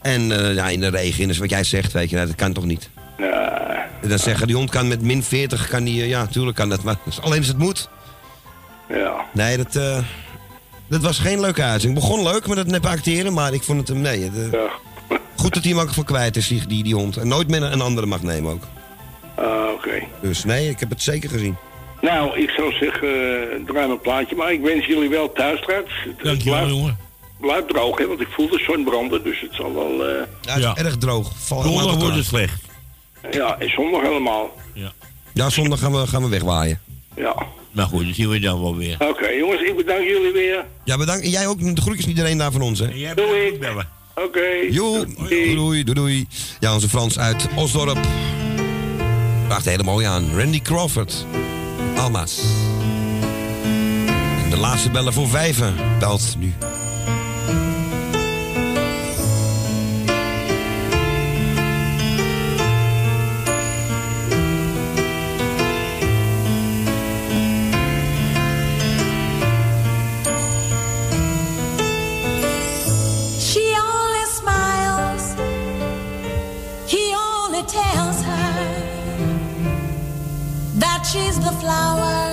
En eh, ja, in de regen, dus wat jij zegt, weet je, nou, dat kan toch niet. Nee. En dan zeggen die hond kan met min 40, kan die, ja, tuurlijk kan dat, maar alleen als het moet. Ja. Nee, dat, dat was geen leuke uitzending. Begon leuk met het nep acteren, maar ik vond het hem, nee. eh, Goed dat hij hem ook voor kwijt is, die, die, die hond. En nooit meer een andere mag nemen ook. Ah, Oké. Dus nee, ik heb het zeker gezien. Nou, ik zou zeggen, uh, draai mijn plaatje. Maar ik wens jullie wel thuis straks. Dankjewel, blijft- jongen. Blijft droog, hè, want ik voel de zon branden, dus het zal wel... eh, Ja, het is Ja. erg droog. Te wordt het slecht. ja, en zondag helemaal. Ja, zondag gaan we, gaan we wegwaaien. Ja. Maar goed, dat zien we dan wel weer. Oké, jongens, ik bedank jullie weer. Ja, bedankt. En jij ook. De groetjes iedereen daar van ons, hè. Jij Doei. blijft ook bellen. Oké. Doei, doei, doei, doei. Ja, onze Frans uit Osdorp. Vraagt hele mooi aan. Randy Crawford. Alma's. En de laatste bellen voor vijven belt nu. The flowers,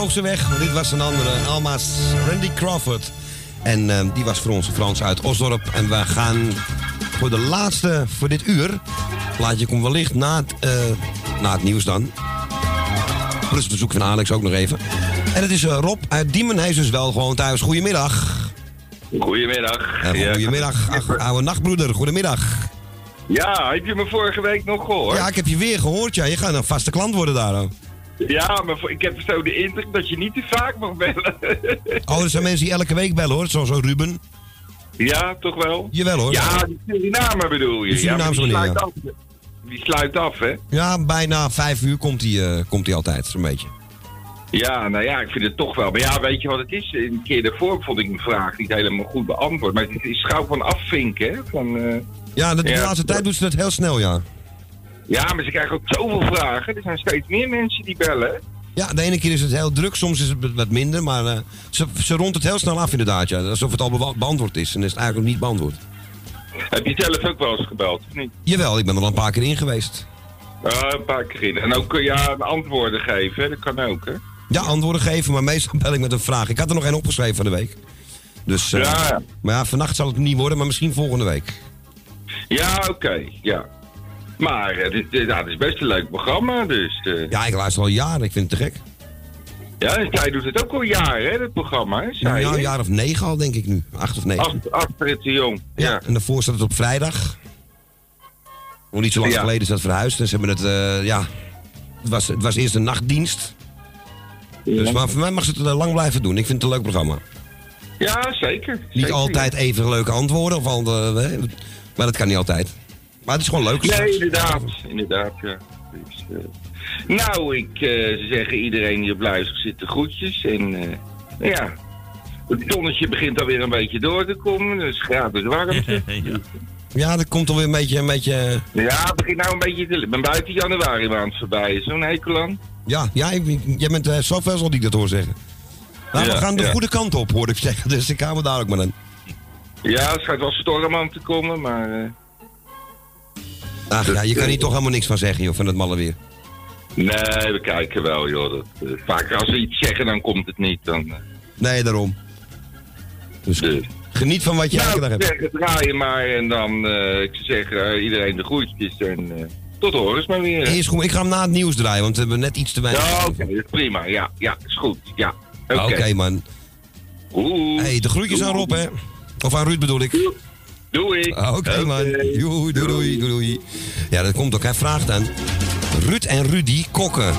vloog ze weg. Dit was een andere, Alma's Randy Crawford. En eh, die was voor ons Frans uit Osdorp. En we gaan voor de laatste, voor dit uur... Plaatje komt wellicht na het, eh, na het nieuws dan. Plus het bezoek van Alex ook nog even. En het is eh, Rob uit Diemen. Hij is dus wel gewoon thuis. Goedemiddag. Goedemiddag. Ja. goedemiddag, ach, oude nachtbroeder. Goedemiddag. Ja, heb je me vorige week nog gehoord? Ja, ik heb je weer gehoord. Ja, je gaat een vaste klant worden daar. Ja, maar ik heb zo de indruk dat je niet te vaak mag bellen. [laughs] Oh, er zijn mensen die elke week bellen hoor. Zoals zo Ruben. ja, toch wel? Jawel hoor. Ja, die Surinamer bedoel je. Die ja, die meneer, sluit af. Die sluit af, hè? Ja, bijna vijf uur komt hij eh, komt hij altijd, zo'n beetje. Ja, nou ja, ik vind het toch wel. Maar ja, weet je wat het is? Een keer daarvoor vond ik mijn vraag niet helemaal goed beantwoord. Maar het is gauw van afvinken, hè? Van, eh, Ja, de, de Ja. laatste tijd doet ze dat heel snel, ja. Ja, maar ze krijgen ook zoveel vragen. Er zijn steeds meer mensen die bellen. Ja, de ene keer is het heel druk, soms is het wat minder. Maar eh, ze, ze rondt het heel snel af inderdaad, ja. Alsof het al be- beantwoord is. En is het eigenlijk niet beantwoord. Heb je zelf ook wel eens gebeld, of niet? Jawel, ik ben er al een paar keer in geweest. Uh, een paar keer in. En ook kun je ja, antwoorden geven, hè? dat kan ook, hè? Ja, antwoorden geven, maar meestal bel ik met een vraag. Ik had er nog één opgeschreven van de week. Dus, eh, Ja, ja. Maar ja, vannacht zal het niet worden, maar misschien volgende week. Ja, oké, ja. Maar het is, ja, het is best een leuk programma, dus... eh, Ja, ik luister al jaren, ik vind het te gek. ja, zij doet het ook al jaren, hè, dat programma, hè? Zij, Ja, een jaar of negen al, denk ik nu. Acht of negen. Astrid de Jong, ja. En daarvoor staat het op vrijdag. Nog niet zo lang Ja. geleden is dat verhuisd. En ze hebben het, eh, ja... Het was, het was eerst een nachtdienst. Dus, maar voor mij mag ze het eh, lang blijven doen. Ik vind het een leuk programma. Ja, zeker. Niet Zeker, altijd even leuke antwoorden. Of eh, hè, maar dat kan niet altijd. Maar het is gewoon leuk. Nee, inderdaad, inderdaad, ja. Dus, eh, nou, ik eh, ze zeggen iedereen die op luister zit de groetjes. En eh, ja, het zonnetje begint alweer een beetje door te komen. Dus gratis warmte. [laughs] Ja, dat komt alweer een beetje... Een beetje Ja, het begint nou een beetje te... Ik ben buiten januari maand voorbij. is Zo'n hekel aan. ja, ja ik, jij bent uh, zoveel die ik dat hoor zeggen. Maar we Ja, gaan de ja. goede kant op, hoorde ik zeggen. [laughs] Dus ik hou me daar ook maar aan. Ja, het schijnt wel storm aan te komen, maar... eh, Ach ja, je kan hier toch helemaal niks van zeggen, joh, van het malle weer. nee, we kijken wel, joh. Dat, eh, vaak als we iets zeggen, dan komt het niet. Dan, eh, Nee, daarom. Dus geniet van wat je nou, hebt. zeg, draaien maar en dan, eh, ik zou zeggen, eh, iedereen de groetjes en eh, tot horens maar weer. hè. Is goed, ik ga hem na het nieuws draaien, want we hebben net iets te weinig. Ja, oké, dat prima. Ja, ja, is goed. Ja, oké. Man. Oeh. hey, de groetjes aan Rob, hè? Of aan Ruud bedoel ik. Ik. Ah, Oké, man. Doei, doei, doei, doei. Ja, dat komt ook. Hij vraagt dan. Ruud en Rudy kokken.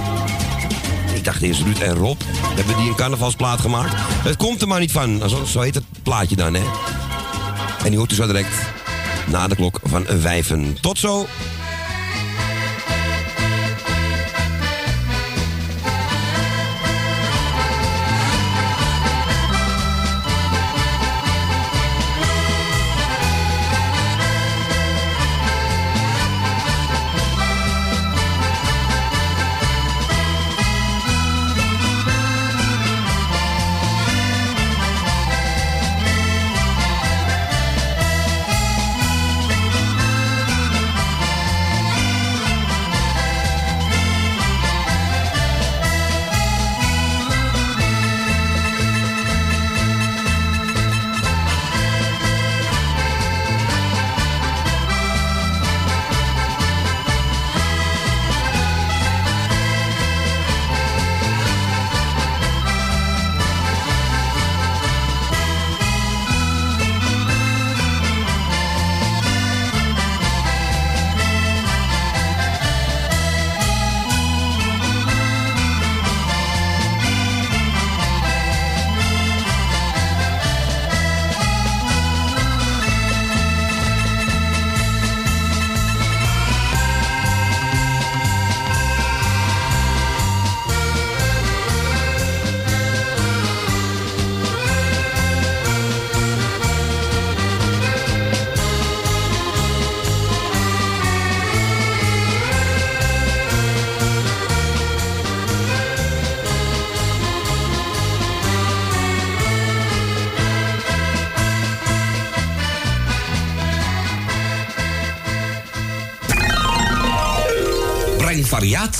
Ik dacht eerst Ruud en Rob. Hebben die een carnavalsplaat gemaakt? Het komt er maar niet van. Zo, zo heet het plaatje dan, hè? En die hoort u zo direct na de klok van vijven. Tot zo.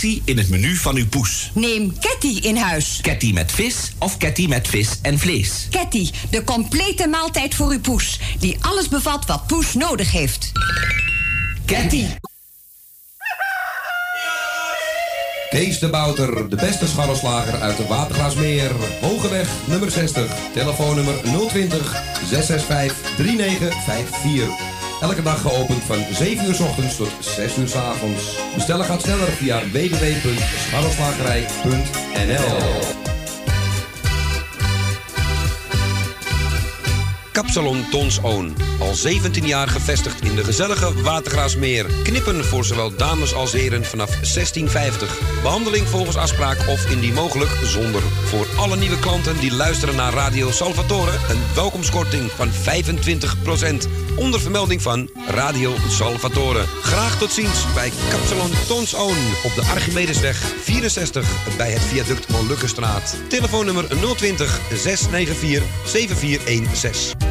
Variatie in het menu van uw poes. Neem Ketty in huis. Ketty met vis of Ketty met vis en vlees. Ketty, de complete maaltijd voor uw poes. Die alles bevat wat poes nodig heeft. Ketty. Kees de Bouter, de beste scharrelslager uit de Watergraasmeer. Hogeweg, nummer 60. Telefoonnummer 020 665 3954. Elke dag geopend van 7 uur s ochtends tot 6 uur s avonds. Bestellen gaat sneller via www.scharrelslagerij.nl Kapsalon Tons. Al 17 jaar gevestigd in de gezellige Watergraasmeer. Knippen voor zowel dames als heren vanaf 1650. Behandeling volgens afspraak of indien mogelijk zonder. Voor alle nieuwe klanten die luisteren naar Radio Salvatore... een welkomstkorting van 25%. Onder vermelding van Radio Salvatore. Graag tot ziens bij Kapsalon Tons Oon. Op de Archimedesweg 64 bij het viaduct Molukkenstraat. Telefoonnummer 020 694 7416.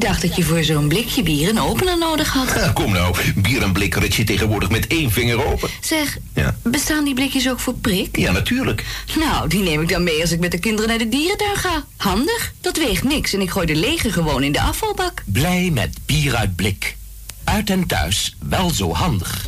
Ik dacht dat je voor zo'n blikje bier een opener nodig had. Ja, kom nou, bier en blik rit je tegenwoordig met één vinger open. Zeg, Ja. bestaan die blikjes ook voor prik? Ja, natuurlijk. Nou, die neem ik dan mee als ik met de kinderen naar de dierentuin ga. Handig, dat weegt niks en ik gooi de lege gewoon in de afvalbak. Blij met bier uit blik. Uit en thuis, wel zo handig.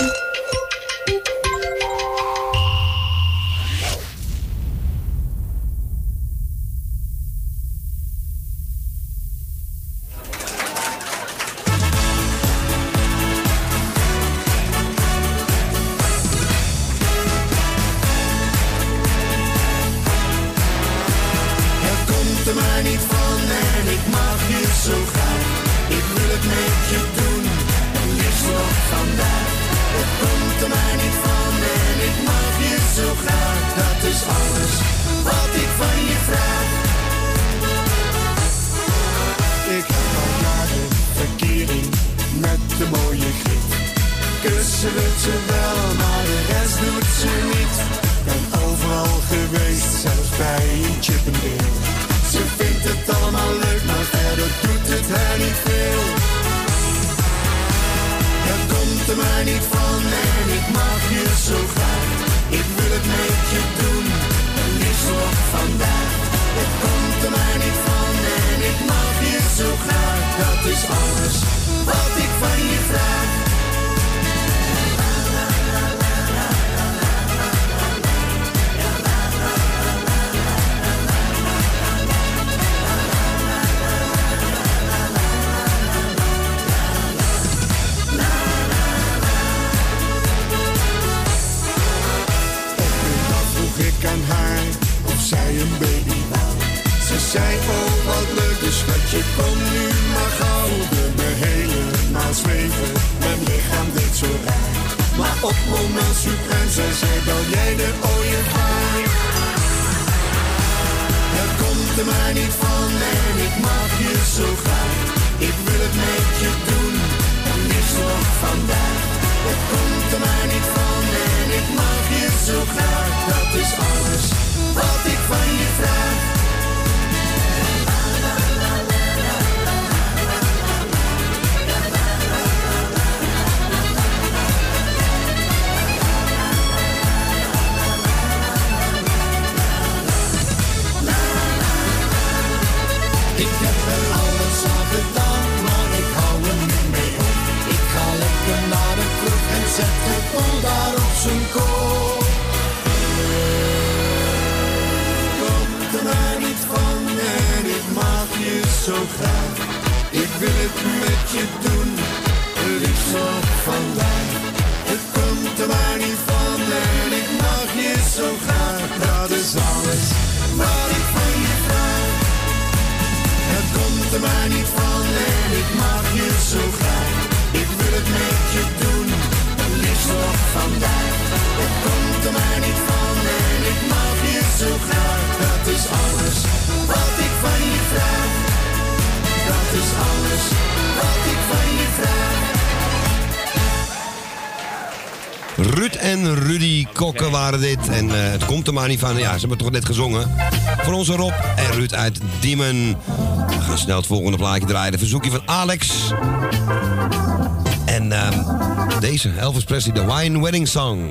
Jij de ooievaar. Het komt er maar niet van en ik mag je zo graag. Ik wil het met je doen, en liefst nog vandaag. Het komt er maar niet van en ik mag je zo graag. Dat is alles wat ik van je vraag. Zijn kop. Komt er maar niet van en ik mag je zo graag. Ik wil het met je doen, liefst nog vandaag. Het komt er maar niet van en ik mag je zo graag. Dat is alles wat ik van je vraag. Het komt er maar niet van en ik mag je zo graag. Ik wil het met nog vandaag. Het komt er maar niet van en ik mag je zo graag. Dat is alles wat ik van je vraag. Dat is alles wat ik van je vraag. Ruud en Rudy Kokken waren dit. En eh, het komt er maar niet van. Ja, ze hebben toch net gezongen. Voor onze Rob en Ruud uit Diemen. We gaan snel het volgende plaatje draaien. Een verzoekje van Alex. En ehm, deze, Elvis Presley, de Wine Wedding Song.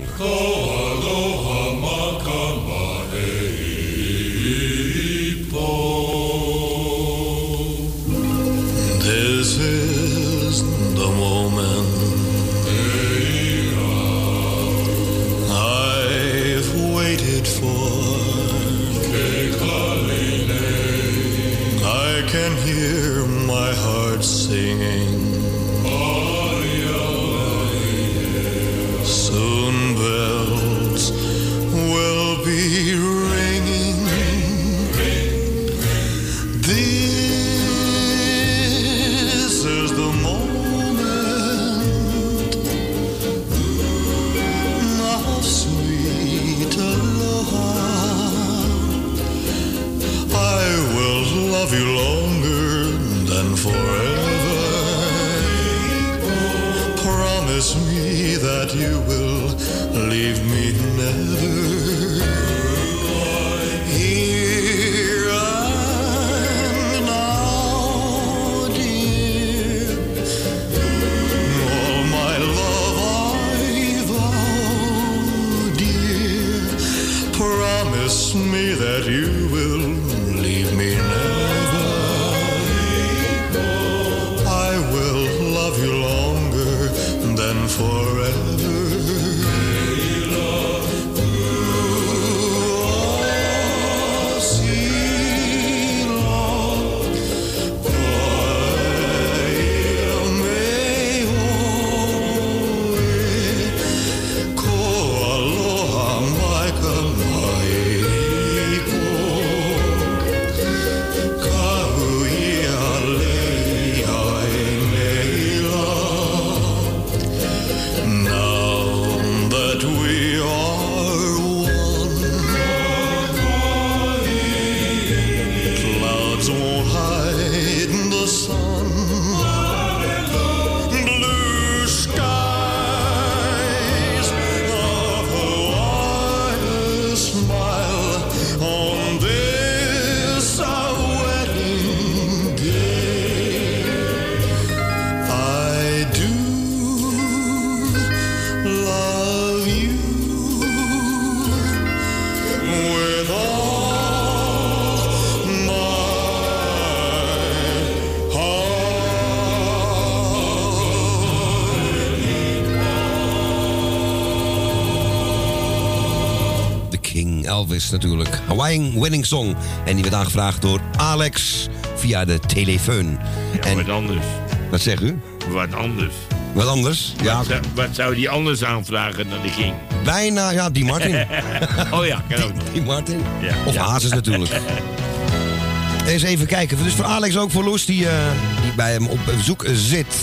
Elvis natuurlijk. Hawaiian Wedding Song. En die werd aangevraagd door Alex via de telefoon. Ja, wat anders. Wat zegt u? Wat anders. Wat anders? Ja, Wat, zou, wat zou die anders aanvragen dan de King? bijna. Ja, die Martin. [laughs] oh ja, kan ook nog. Die Martin. Ja. Of Ja. Hazes natuurlijk. [laughs] Eens even kijken. Dus voor Alex ook voor Loes, die, eh, die bij hem op bezoek zit.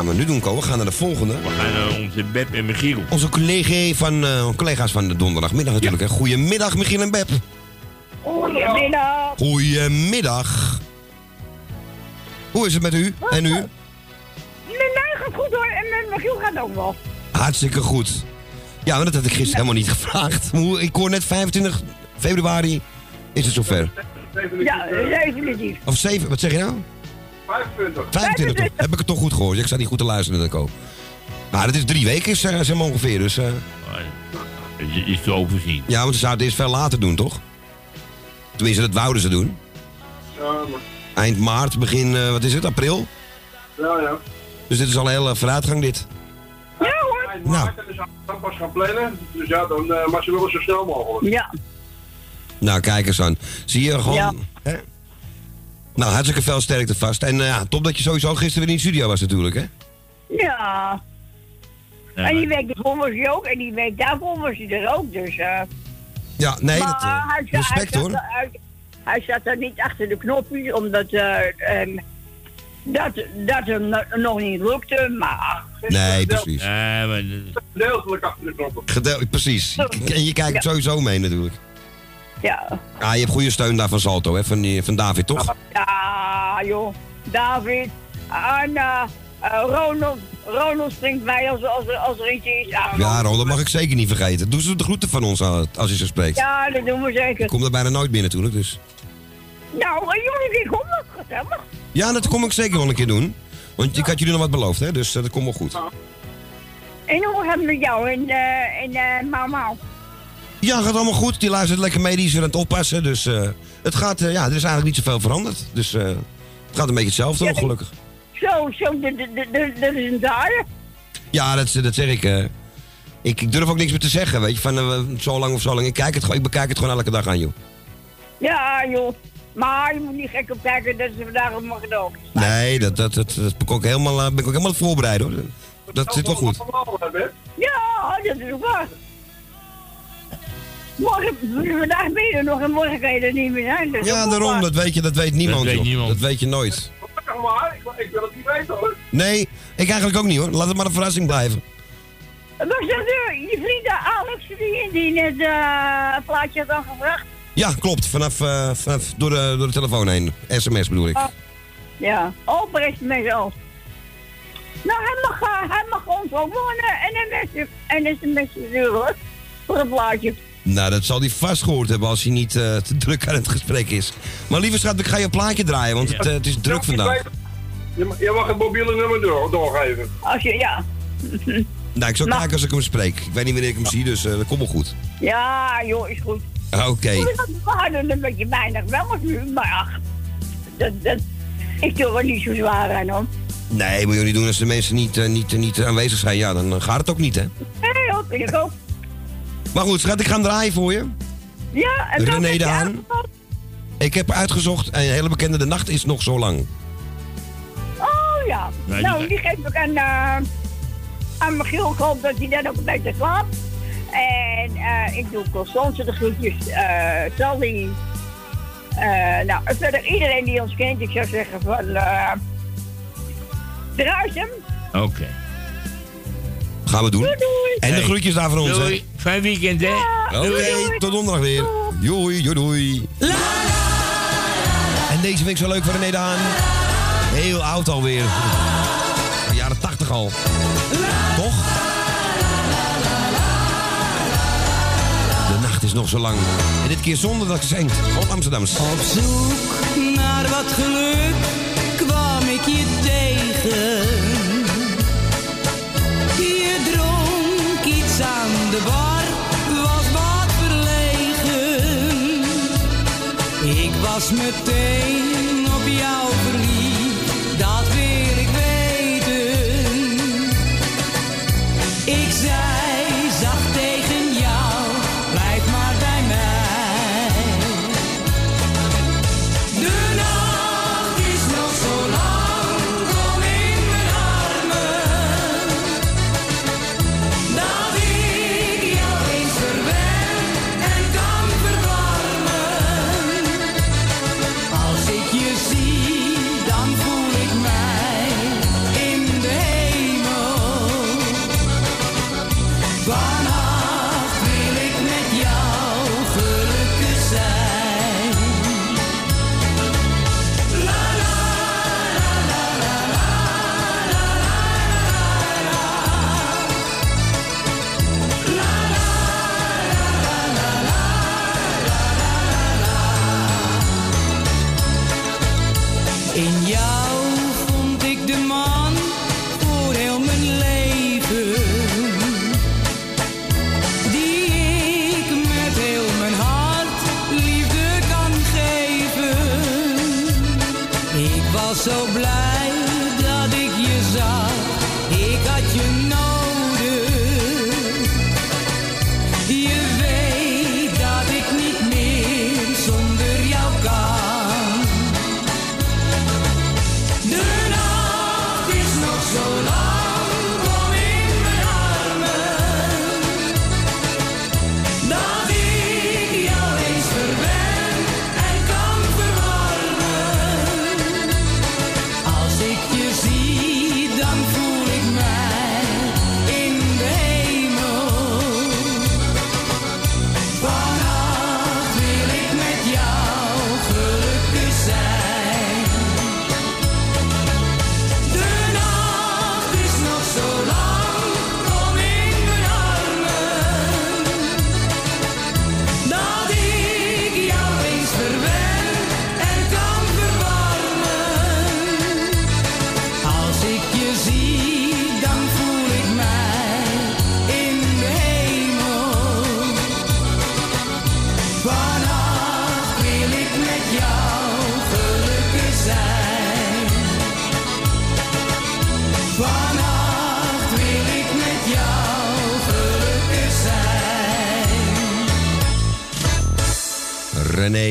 Gaan we nu doen, Ko? We gaan naar de volgende. We gaan naar onze Beb en Michiel. Onze collega van, eh, collega's van de donderdagmiddag natuurlijk. hè. Goedemiddag, Michiel en Beb. Goedemiddag. Goedemiddag. Hoe is het met u en u? Met mij gaat goed hoor en met Michiel gaat ook wel. Hartstikke goed. Ja, maar dat had ik gisteren helemaal niet gevraagd. Ik hoor net 25 februari is het zover. Ja, definitief. Of 7, wat zeg je nou? 25. 25 toch? Heb ik het toch goed gehoord? Ik sta niet goed te luisteren, dat ik ook. Maar het is drie weken, is, eh, zeg maar ongeveer. Dus, eh, Het is te overzien. ja, want ze zouden het eerst veel later doen, toch? Tenminste, dat wouden ze doen. Ja, maar- Eind maart, begin, eh, wat is het, april? ja, ja. Dus dit is al een hele vooruitgang, dit. Ja hoor. Nou. Dus dan pas gaan plannen. Dus ja, dan uh, maar ze willen zo snel mogelijk. Ja. Nou, kijk eens aan. Zie je gewoon... Ja. Hè? Nou, hartstikke veel sterkte vast. En eh, ja, top dat je sowieso gisteren weer in de studio was natuurlijk, hè? Ja. En die week ervoor was hij ook en die week daarvoor was hij er ook. Dus eh Ja, nee, maar dat, eh, hij, zat- respect, hij, hoor. Zat, hij, hij zat er niet achter de knopjes, omdat eh, ehm, dat, dat hem no- nog niet lukte. Maar Nee, precies. Ja, maar... Gedeeltelijk achter de knoppen. Gedeel- precies. En je kijkt sowieso mee natuurlijk. Ja, Ah, je hebt goede steun daar van Salto, hè? Van, die- van David, toch? ja joh, David en eh, eh, Ronald. Ronald springt bij als, als, er- als er iets is. Ja, Ja, Ron, dat mag ik zeker niet vergeten. Doe ze de groeten van ons aan- als je zo spreekt. Ja, dat doen we zeker. Ik kom er bijna nooit binnen natuurlijk, dus... Nou, eh, jullie, ik kom nog gezellig. Ja, dat kom ik zeker wel een keer doen. Want ik had jullie nog wat beloofd, hè? Dus eh, dat komt wel goed. En hoe hebben we jou in, eh in uh, Mau? Ja, gaat allemaal goed. Die luistert lekker mee, die is weer aan het oppassen. Dus eh, het gaat, eh, ja, er is eigenlijk niet zoveel veranderd. Dus eh, het gaat een beetje hetzelfde nog, gelukkig. Zo, zo, dat- dat- dat- dat is een daar. Ja, dat, dat zeg ik. ik. Ik durf ook niks meer te zeggen, weet je. Van zo lang of zo lang. Ik, kijk het, gewoon- ik bekijk het gewoon elke dag aan, joh. Ja, joh. Maar je moet niet gek op kijken dat ze vandaag op mijn gedoog. Nee, dat, dat, dat, dat ben ik ook helemaal, ben ik ook helemaal voorbereid, hoor. Dat zit wel goed. Ja, dat is waar. Morgen, vandaag ben je er nog en morgen kan je er niet meer zijn. Dat is Ja, ook daarom. Dat weet je, dat weet niemand, weet joh. niemand. Dat weet je nooit. Zeg maar, ik, ik wil het niet weten hoor. Nee, ik eigenlijk ook niet, hoor. Laat het maar een verrassing blijven. Was dat de, je vriend Alex die, die net eh, een plaatje had aangevraagd? Ja, klopt. Vanaf, eh, vanaf door, de, door de telefoon heen. SMS bedoel ik. Oh, ja, oprecht met zo. Nou, hij mag, eh, hij mag ons ook wel een, een, SMS en een SMS sturen hoor. Voor een plaatje. Nou, dat zal hij vast gehoord hebben als hij niet eh, te druk aan het gesprek is. Maar lieve schat, ik ga je een plaatje draaien, want het, eh, het is druk vandaag. Je, mag- je mag het mobiele nummer door, doorgeven. Als je, ja. Nou, ik zal kijken als ik hem spreek. Ik weet niet wanneer ik hem zie, dus eh, dat komt wel goed. Ja, joh, is goed. Ah, Oké. We hadden een beetje weinig wel als nu, maar ach. Dat, dat, ik doe er niet zo zwaar aan hoor. Nee, moet je niet doen als de mensen niet, niet, niet aanwezig zijn. Ja, dan gaat het ook niet, hè. Nee, vind ik ook. Maar goed, schat, ik ga hem draaien voor je. Ja, en dan René de Haan. Ik heb uitgezocht, een hele bekende, de nacht is nog zo lang. Oh ja. Nee, nou, die geef ik aan, uh, aan Michiel. Ik hoop dat hij dan ook een beetje slaapt. En eh, ik doe Constance de groetjes. eh Sally. Eh, nou, verder iedereen die ons kent. Ik zou zeggen van... eh draait hem. Gaan we doen. Doei, doei. En de groetjes daar voor ons, hè. Doei. Fijn weekend, hè? Oké, tot donderdag weer. Joei, joei, doei. En deze vind ik zo leuk van René de Haan. Heel oud alweer. De jaren 80 al. Toch? De nacht is nog zo lang. En dit keer zonder dat zingt. Op Amsterdams. Op zoek naar wat geluk kwam ik je tegen. De bar, was wat verlegen. Ik was meteen op jou verliefd, dat wil ik weten. Ik zei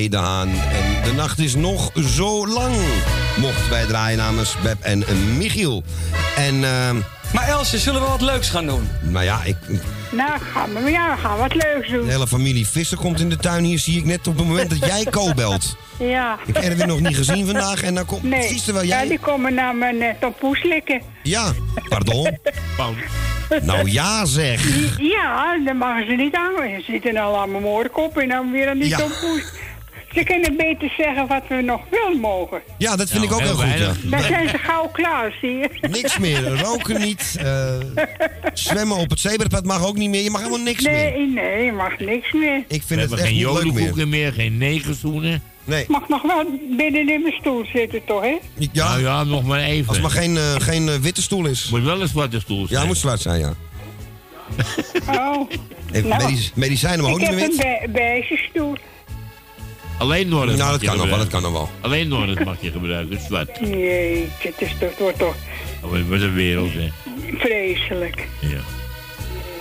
De Haan. En de nacht is nog zo lang. Mochten wij draaien namens Beb en Michiel. En, ehm, Maar Elsje, zullen we wat leuks gaan doen? nou ja, ik, Nou, gaan we, ja, we gaan wat leuks doen. de hele familie Visser komt in de tuin. Hier zie ik net op het moment dat jij Ko belt. Ja. Ik heb Erwin nog niet gezien vandaag. En dan komt Nee. precies terwijl Ja, jij... die komen naar mijn uh, tompoes likken. Ja, pardon. Nou ja zeg. Ja, dan mogen ze niet aan. Ze zitten al aan mijn moorkop en dan weer aan die Ja. tompoes. Ze kunnen beter zeggen wat we nog wel mogen. Ja, dat vind ik ook heel goed. Ja. Dan zijn ze gauw klaar, zie je. Niks meer. Roken niet. eh, zwemmen op het zebrapad mag ook niet meer. Je mag helemaal niks meer. Nee, nee, je mag niks meer. Ik We vind het hebben echt geen niet leuk meer. jodenboeken meer, geen negerzoenen. Nee. Mag nog wel binnen in mijn stoel zitten, toch, hè? Ja, Nou ja, nog maar even. als het maar geen, eh, geen eh, witte stoel is. Moet wel een zwarte stoel Ja, zijn. het moet zwart zijn, ja. Oh. Even Nou, medici- medicijnen maar ook ik niet heb meer een wit. be beige stoel. Alleen Norris Nou, mag dat je kan nog wel, dat kan nog wel. Alleen Norris mag je gebruiken, zwart. Jeetje, het, is toch, het wordt toch Oh, Wat een wereld, hè. vreselijk. Ja.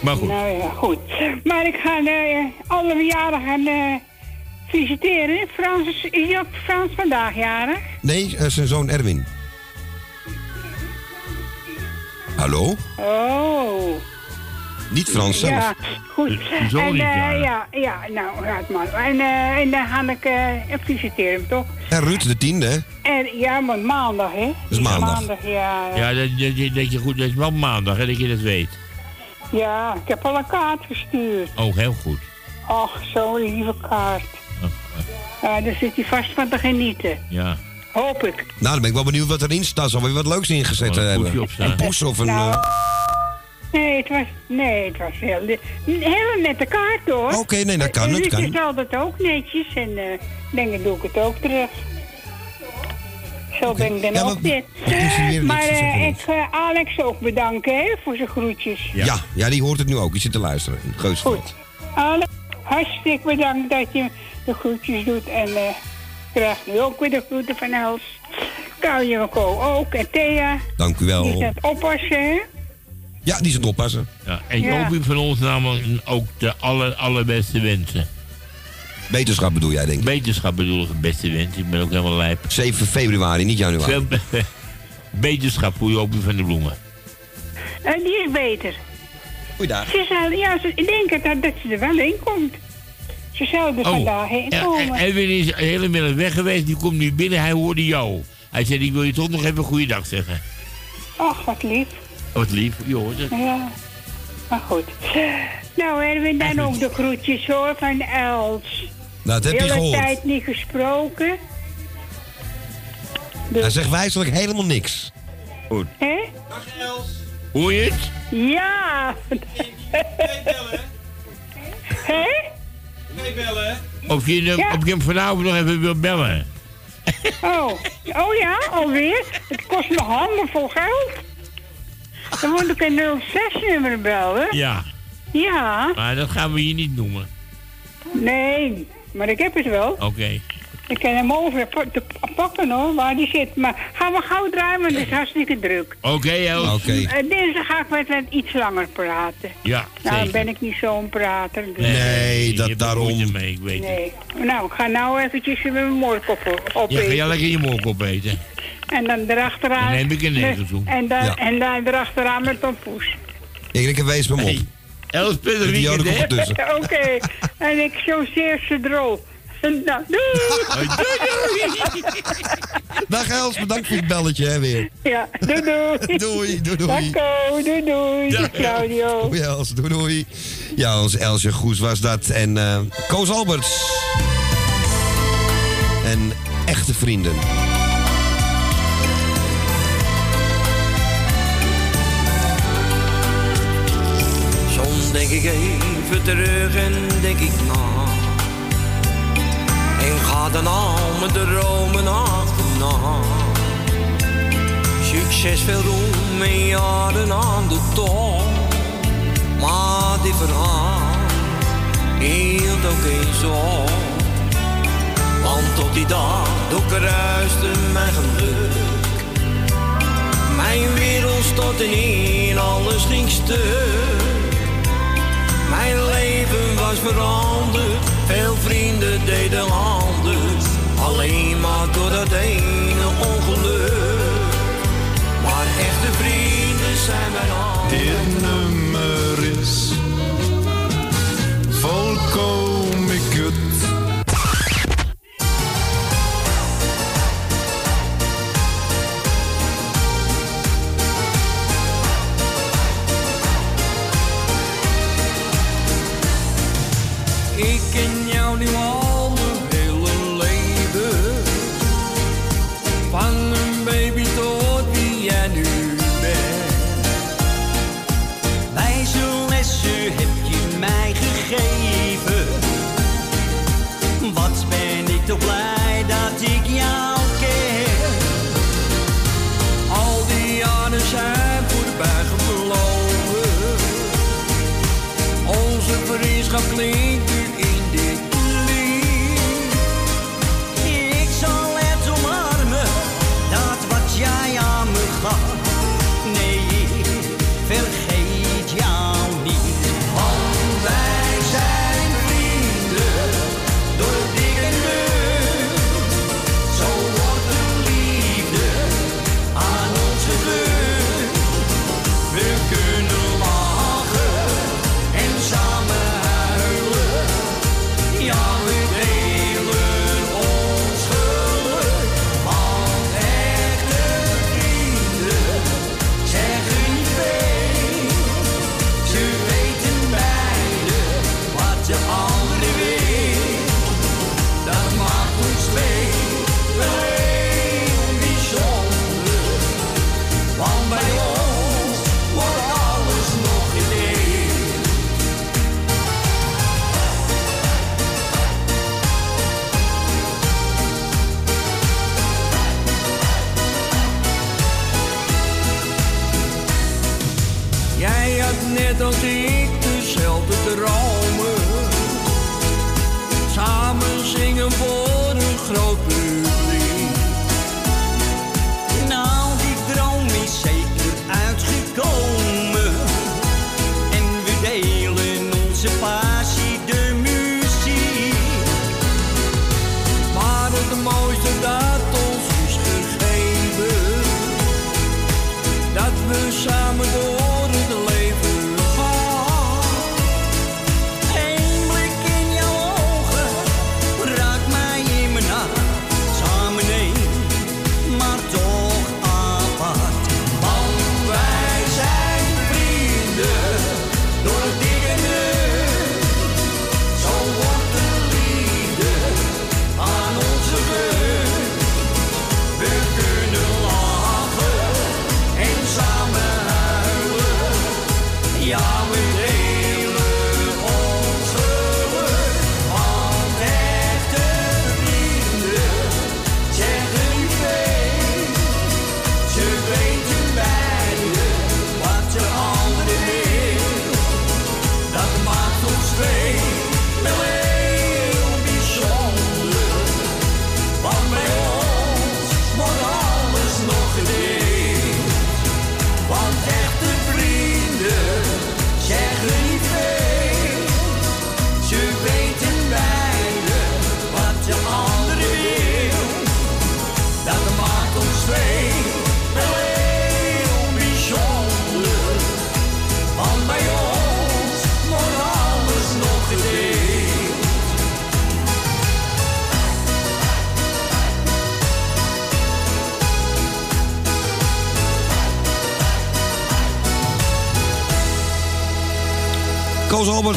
Maar goed. Nou ja, goed. Maar ik ga eh, alle verjaardagen eh feliciteren. Frans is, is je ook Frans vandaag jarig? Nee, eh, zijn zoon Erwin. Hallo? Oh. Niet Frans zelf. Ja, goed. Zo en niet eh, ja, ja, nou, gaat maar. En, eh, en dan ga ik eh feliciteren hem toch? En Ruud, de tiende, hè? En ja, maar maandag, hè? is maandag. Maandag, ja. Ja, dat, dat, dat, dat je goed, dat is wel maandag, hè, dat je dat weet. Ja, ik heb al een kaart gestuurd. Oh, heel goed. Ach, zo'n lieve kaart. Ja, daar zit hij vast van te genieten. Ja. Hoop ik. Nou, dan ben ik wel benieuwd wat erin staat. Zal we wat leuks ingezet Oh, een hebben? Een poes of een... Nou. Eh, Nee, het was, nee, het was heel, een hele nette kaart hoor. Oké, nee, dat kan, dat Het kan. is altijd ook netjes en eh denk ik doe ik het ook terug. Zo ben ik dan Ja, ook dit. Maar eh, ik ga Alex ook bedanken hè, voor zijn groetjes. ja. ja, die hoort het nu ook. Die zit te luisteren. in Geusveld. Alex, hartstikke bedankt dat je de groetjes doet en eh krijgt nu ook weer de groeten van Els. Kauwje en Ko ook en Thea. Dank u Die wel. het oppassen hè. Ja, die zit oppassen. Ja, en Ja. Jopie van ons namelijk ook de aller, allerbeste wensen. Beterschap bedoel jij, denk ik. Beterschap bedoel ik, beste wensen. Ik ben ook helemaal lijp. 7 februari, niet januari. Veel, beterschap [laughs] voor Jopie van de Bloemen. En die is beter. Goeiedag. Ze zal, ja, ze, ik denk dat, dat ze er wel in komt. Ze zou er vandaag heen Oh, ja, komen. en Edwin is de hele middag weg geweest. Die komt nu binnen. Hij hoorde jou. Hij zei, ik wil je toch nog even goeiedag zeggen. Ach, wat lief. Wat lief, je hoort het. Ja, maar goed. Nou, Erwin, dan ook de groetjes hoor van Els. Nou, dat heb je Hele gehoord. tijd niet gesproken. Dus- Hij zegt wijselijk helemaal niks. Goed. Hè? Hoor je het? Ja. [laughs] Hè? Of je, hem- Ja. of je hem vanavond nog even wil bellen. Oh. oh ja, alweer? Het kost me handen vol geld. Dan moet ik een 06-nummer bellen. Ja, Ja. maar dat gaan we hier niet noemen. Nee, maar ik heb het wel. Oké. Ik kan hem over te pakken hoor, waar die zit. Maar gaan we gauw draaien, want het is hartstikke druk. Oké. Oké. Eh, dinsdag ga ik met, met iets langer praten. Ja, Nou, zeker. ben ik niet zo'n prater. dus- Nee, je dat er daarom. mee, ik weet het. Nee. Nou, ik ga nou eventjes met mijn moorkop Ja, ga opeten. jij lekker je mork opeten. En dan erachteraan... Neem ik een negerzoen. En dan, Ja. en dan erachteraan met een poes. Ik denk, wees me op. Hey, Els joden hè? komt ertussen. [laughs] Oké. En ik choseer ze droog. Nou, doei! [laughs] Hoi, doei, doei. [laughs] Dag Els, bedankt voor het belletje hè, weer. Ja, doei doei. Doei, doei, doei. Dag doei doei. Dag. Claudio. Doei Els, doei doei. Ja, ons Elsje Goes was dat. En eh Koos Alberts. En echte vrienden. Denk ik even terug en denk ik na. En ga dan al mijn dromen achterna. Succes veel roem en jaren aan de top. Maar dit verhaal hield ook eens op. Want op die dag doorkruiste mijn geluk. Mijn wereld stortte in, alles ging stuk. Mijn leven was veranderd, veel vrienden deden anders. Alleen maar door dat ene ongeluk. Maar echte vrienden zijn wij al. Dit nummer is volkomen ken jou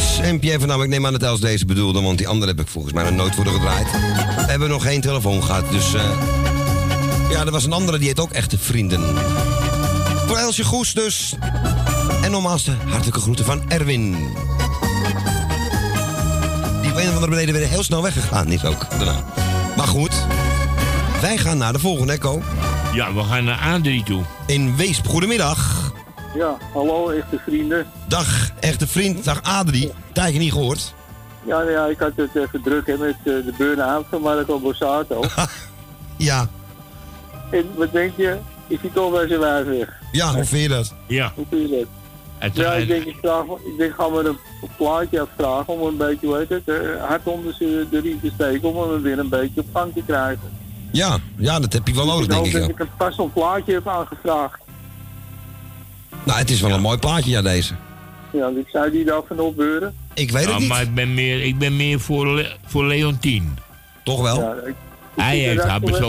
Alberts en Pierre van Dam. Ik neem aan dat Els deze bedoelde, want die andere heb ik volgens mij nog nooit voor gedraaid. We hebben nog geen telefoon gehad, dus... eh, ja, er was een andere die heet ook echte vrienden. Voor Elsje Goes dus. En nogmaals de hartelijke groeten van Erwin. Die op een of andere reden weer heel snel weggegaan is ook daarna. Maar goed, wij gaan naar de volgende Echo. Ja, we gaan naar Adrie toe. In Weesp. Goedemiddag. Ja, hallo echte vrienden. Dag, echte vriend. Dag Adrie. Tijdje niet gehoord. Ja, nou ja, ik had het even druk hè, met eh, de burn-out van Marco Borsato. [laughs] Ja. en wat denk je? Is hij toch bij zijn wijf weg? Ja, hoe vind je dat? Ja. Hoe vind je dat? Het, Ja, ik denk, ik, vraag, ik denk, ga maar een plaatje afvragen om een beetje, hoe heet het, eh, hard onder de riem te steken om hem weer een beetje op gang te krijgen. Ja, ja, dat heb je wel nodig, ik denk ik. dat ja. ik een passend plaatje heb aangevraagd. Nou, het is wel een mooi plaatje, ja, deze. Ja, ik zou die daarvan opbeuren. Ik weet het niet. Maar ik ben meer, ik ben meer voor, Le- voor Leontien. Toch wel? Ja, ik- hij vind heeft het haar echt wel-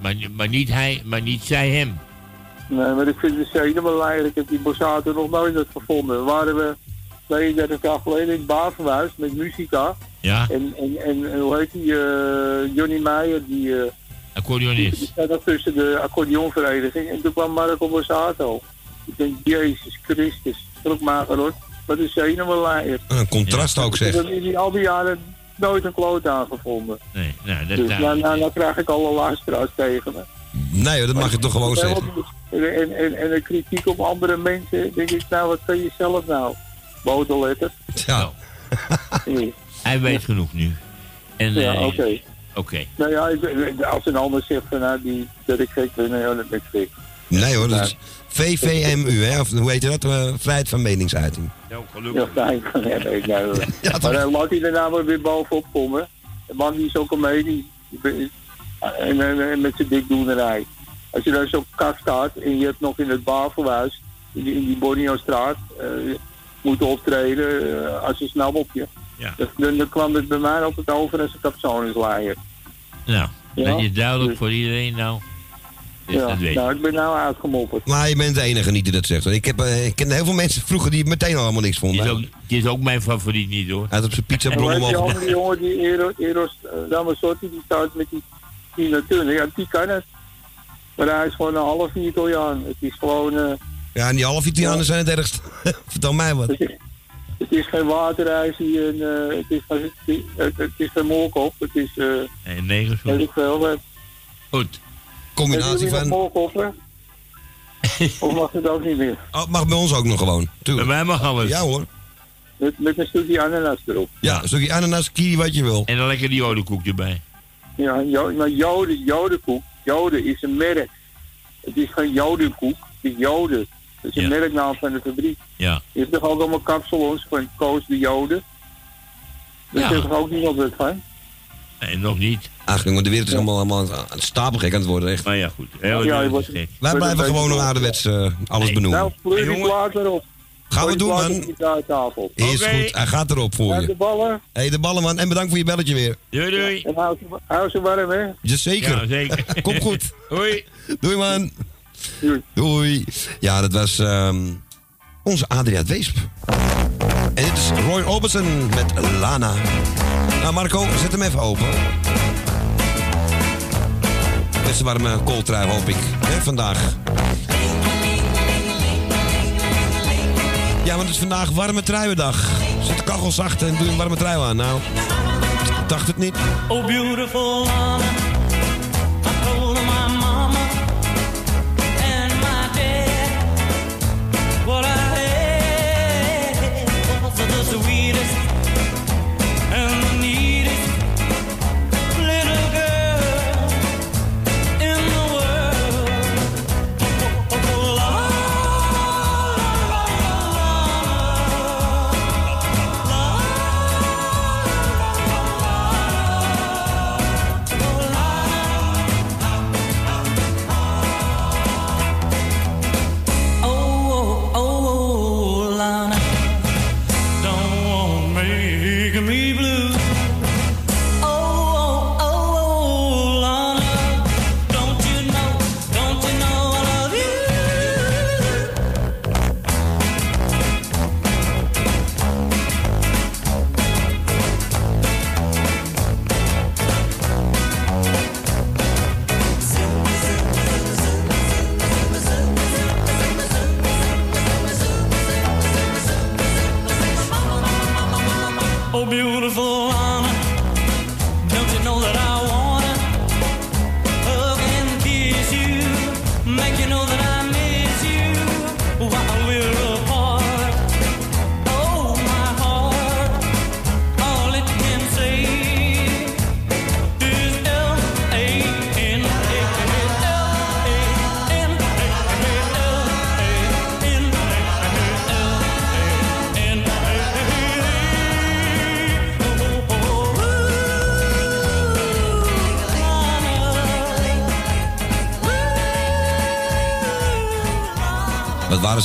maar, maar, niet hij, maar niet zij hem. Nee, maar ik vind het zeker wel eigenlijk. Ik heb die Borsato nog nooit dat gevonden. Waren we 32 jaar geleden in het Bavenhuis met muzika. Ja. En, en, en, en hoe heet die? eh, Johnny Meijer, die... eh, Accordeonist. die nog tussen de accordeonvereniging. En toen kwam Marco Borsato. Ik denk, Jezus Christus, trok maar rot. Wat is zenuwenleier. Een contrast ook, zeg. Ik heb in die, al die jaren nooit een kloot aangevonden. Nee, nou, dat, Dus nou, nou, nou, nou krijg ik alle luisteraars tegen me. Nee, dat mag je toch gewoon zeggen. En, en, en, en de kritiek op andere mensen, denk ik, nou, wat kan je zelf nou? Boterletter. [laughs] Ja. Hij weet genoeg nu. En, Ja, eh, oké. Oké. Nou ja, ik- als een ander zegt van, nou, die, dat ik gek ben, nou, ja, dat ben ik gek. Nee hoor, dat is VVMU, hè? Of hoe heet je dat? Eh, vrijheid van meningsuiting. Ja, Ja, fijn. [laughs] Ja, nee, nou, [laughs] maar dan laat hij daarna maar weer bovenop komen. De man die is ook een. En, en, en met zijn dikdoenerij. Als je daar zo kast staat en je hebt nog in het Bavelhuis, in die, in die Borneo-straat, eh, moeten optreden eh, als een snabbeltje. Ja. Dus dan, dan kwam het bij mij altijd over als een capsonesleier. Nou, Ja. dat is duidelijk voor iedereen nou. Dus Ja, dat weet nou, ik ben nou uitgemopperd. Maar je bent de enige niet die dat zegt. Ik, heb, eh, ik ken heel veel mensen vroeger die meteen al helemaal niks vonden. Het is ook, het is ook mijn favoriet niet hoor. Hij had op zijn pizza bronnen heet die andere jongen, die Eros, Eros Ramazzotti, die staat met die Tina Turner. Ja, die kan het. Maar hij is gewoon een half Italiaan. Het is gewoon... eh, Ja, en die half Italianen zijn het ergst. [laughs] Vertel mij wat. het, is, het is geen waterijsje en eh, het, is, geen- het, het is geen moorkop. Het is... eh Nee, negen weet ik veel. Goed. Combinatie van... [laughs] of mag het ook niet meer? Oh, mag bij ons ook nog gewoon. Tuurlijk. Bij mij mag alles. Ja hoor. Met, met een stukje ananas erop. Ja, een stukje ananas, kiwi, wat je wil. En dan lekker die jodenkoek erbij. Ja, jo maar Joden, Jodenkoek. Joden is een merk. Het is geen Jodenkoek, het is Joden. Dat is een merknaam van de fabriek. Ja. Je hebt toch ook allemaal kapsalons van Koos de Joden? Daar Ja. zit toch ook niemand wat van? Nee, nog niet. Ach jongen, de wereld is allemaal, allemaal aan het stapelgek aan het worden, echt. Maar ja, goed. Ja, je wordt- Wij blijven een gewoon nog ouderwets eh, alles benoemen. Nou, vloei die plaat maar op. Gaan we doen, man. Is goed, hij gaat erop voor Ja, de je. ballen. Hé, hey, de ballen man. En bedankt voor je belletje weer. Doei, doei. En hou ze, hou ze warm, hè? Jazeker. Ja, zeker. [laughs] Kom goed. [laughs] Hoi. Doei man. Doei. Ja, dat was ehm, onze Adriaan Weesp. En dit is Roy Orbison met Lana. Nou Marco, zet hem even open. Beste warme kooltrui hoop ik, hè, vandaag. Ja, want het is vandaag warme truiendag. Zet de kachel zacht en doe een warme trui aan. Nou, dacht het niet. Oh, beautiful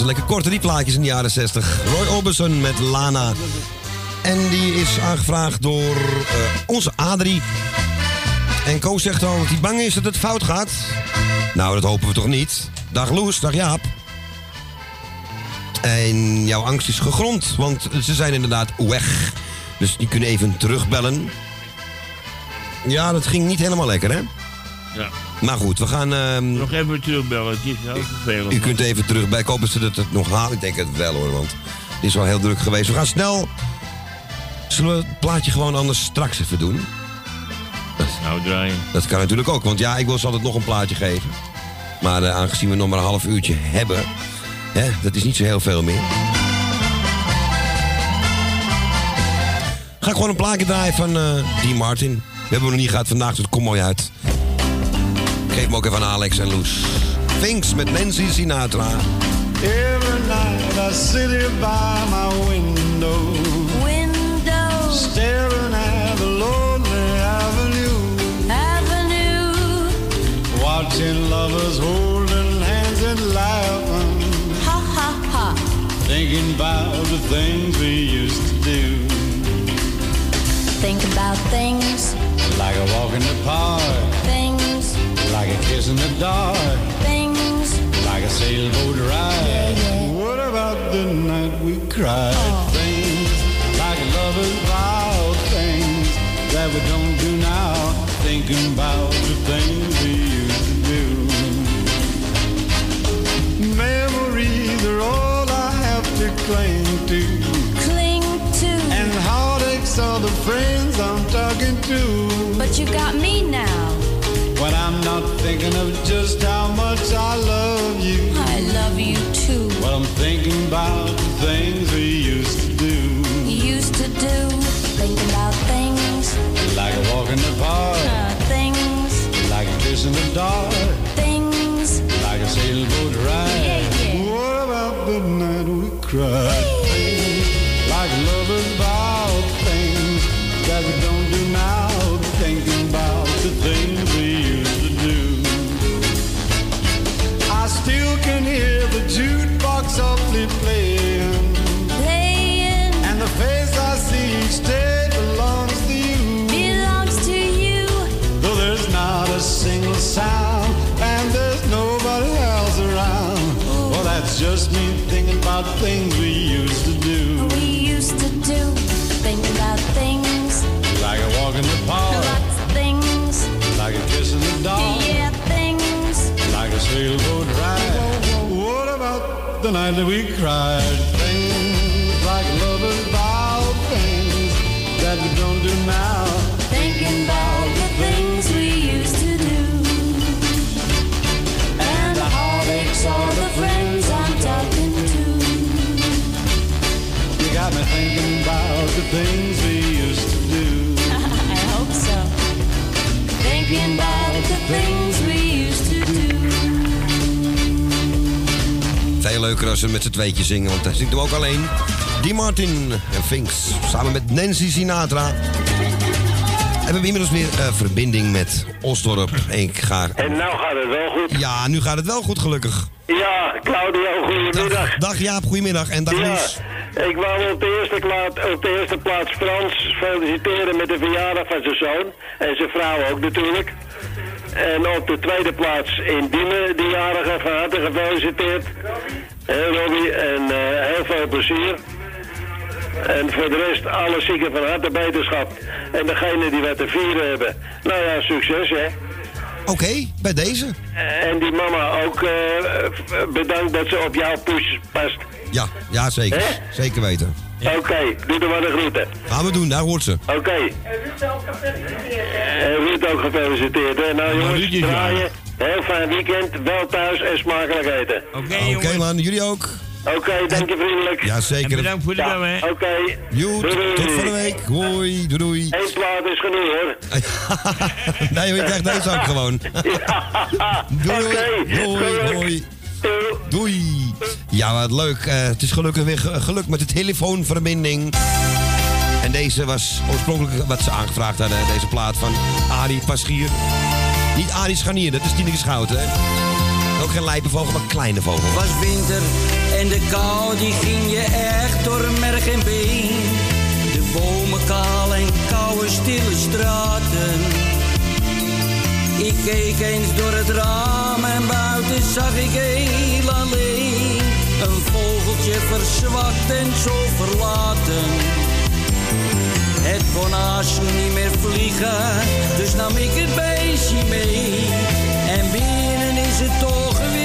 lekker korte, die plaatjes in de jaren 60. Roy Orbison met Lana. En die is aangevraagd door eh, onze Adrie. En Koos zegt al dat hij bang is dat het fout gaat. Nou, dat hopen we toch niet. Dag Loes, dag Jaap. En jouw angst is gegrond, want ze zijn inderdaad weg. Dus die kunnen even terugbellen. Ja, dat ging niet helemaal lekker, hè? Ja. Maar goed, we gaan... ehm, Nog even terugbellen, het is heel vervelend. u kunt even terug bij. Ik hoop ze dat het nog halen. Ik denk het wel hoor, want het is wel heel druk geweest. We gaan snel... Zullen we het plaatje gewoon anders straks even doen? Nou, draaien. Dat kan natuurlijk ook, want ja, ik wil ze altijd nog een plaatje geven. Maar eh, aangezien we nog maar een half uurtje hebben, hè, dat is niet zo heel veel meer. Ga ik gewoon een plaatje draaien van eh Dean Martin. We hebben hem nog niet gehad vandaag, dus het komt mooi uit. Geef hem ook even aan Alex en Loes. Things met Nancy Sinatra. Every night I sit here by my window. Window. Staring at the lonely avenue. Avenue. Watching lovers holding hands and laughing. Ha ha ha. Thinking about the things we used to do. Think about things. Like a walk in the park. Like kiss in the dark. Things. Like a sailboat ride. What about the night we cried? Oh. Things like lovers vow. Things that we don't do now. Thinking about the things we used to do. Memories are all I have to cling I'm thinking of just how much I love you. I love you too. Well, I'm thinking about the things we used to do. Used to do. Think about things. Like a walk in the park. Uh, things. Like a kiss in the dark. Things we used to do. We used to do. Think about things. Like a walk in the park, Lots of things. like a kiss in the dark, Yeah, things. like a sailboat ride. What about the night that we cried? Als ze met z'n tweetjes zingen, want hij zingt hem ook alleen. Die Martin en Finks, samen met Nancy Sinatra. En we hebben inmiddels weer eh, verbinding met Osdorp. En ik ga... En nou gaat het wel goed. Ja, nu gaat het wel goed, gelukkig. Ja, Claudio, goedemiddag. Dag Jaap, goedemiddag. En dag ja, ik wou op de, eerste plaat, op de eerste plaats Frans feliciteren met de verjaardag van zijn zoon. En zijn vrouw ook natuurlijk. En op de tweede plaats in Diemen, die jarige van harte gefeliciteerd. Hé Robbie, en eh, heel veel plezier. En voor de rest, alle zieken van harte beterschap. En degene die wat te vieren hebben. Nou ja, succes hè. Oké, bij deze. En die mama ook eh, bedankt dat ze op jouw push past. Ja, ja zeker. Zeker weten. Oké, doe er maar de groeten. Gaan we doen, daar hoort ze. Oké. En Ruud ook gefeliciteerd. Hè? Nou jongens, Ruud is draaien. Heel fijn weekend, wel thuis en smakelijk eten. Oké man, jullie ook. Oké, dank je vriendelijk. Ja, zeker. En bedankt voor de bel, hè. Oké. Tot van de week. Hoi, doei doei. [laughs] Eén plaat is genoeg hoor. [laughs] nee, hoor, je krijgt deze ook gewoon. [laughs] doei, Oké, doei, doei. Doei. Ja, wat leuk. Eh, het is gelukkig weer ge- gelukt met de telefoonverbinding. En deze was oorspronkelijk wat ze aangevraagd hadden. Deze plaat van Arie Paschier. Niet Arie Scharnier, dat is Tineke Schouten. Ook geen lijpenvogel, maar kleine vogel. Het was winter en de kou die ging je echt door merg en been. De bomen kaal en koude stille straten. Ik keek eens door het raam en buiten zag ik heel alleen. Een vogeltje verzwakt en zo verlaten. Kon haast niet meer vliegen, dus nam ik het beestje mee. En binnen is het toch weer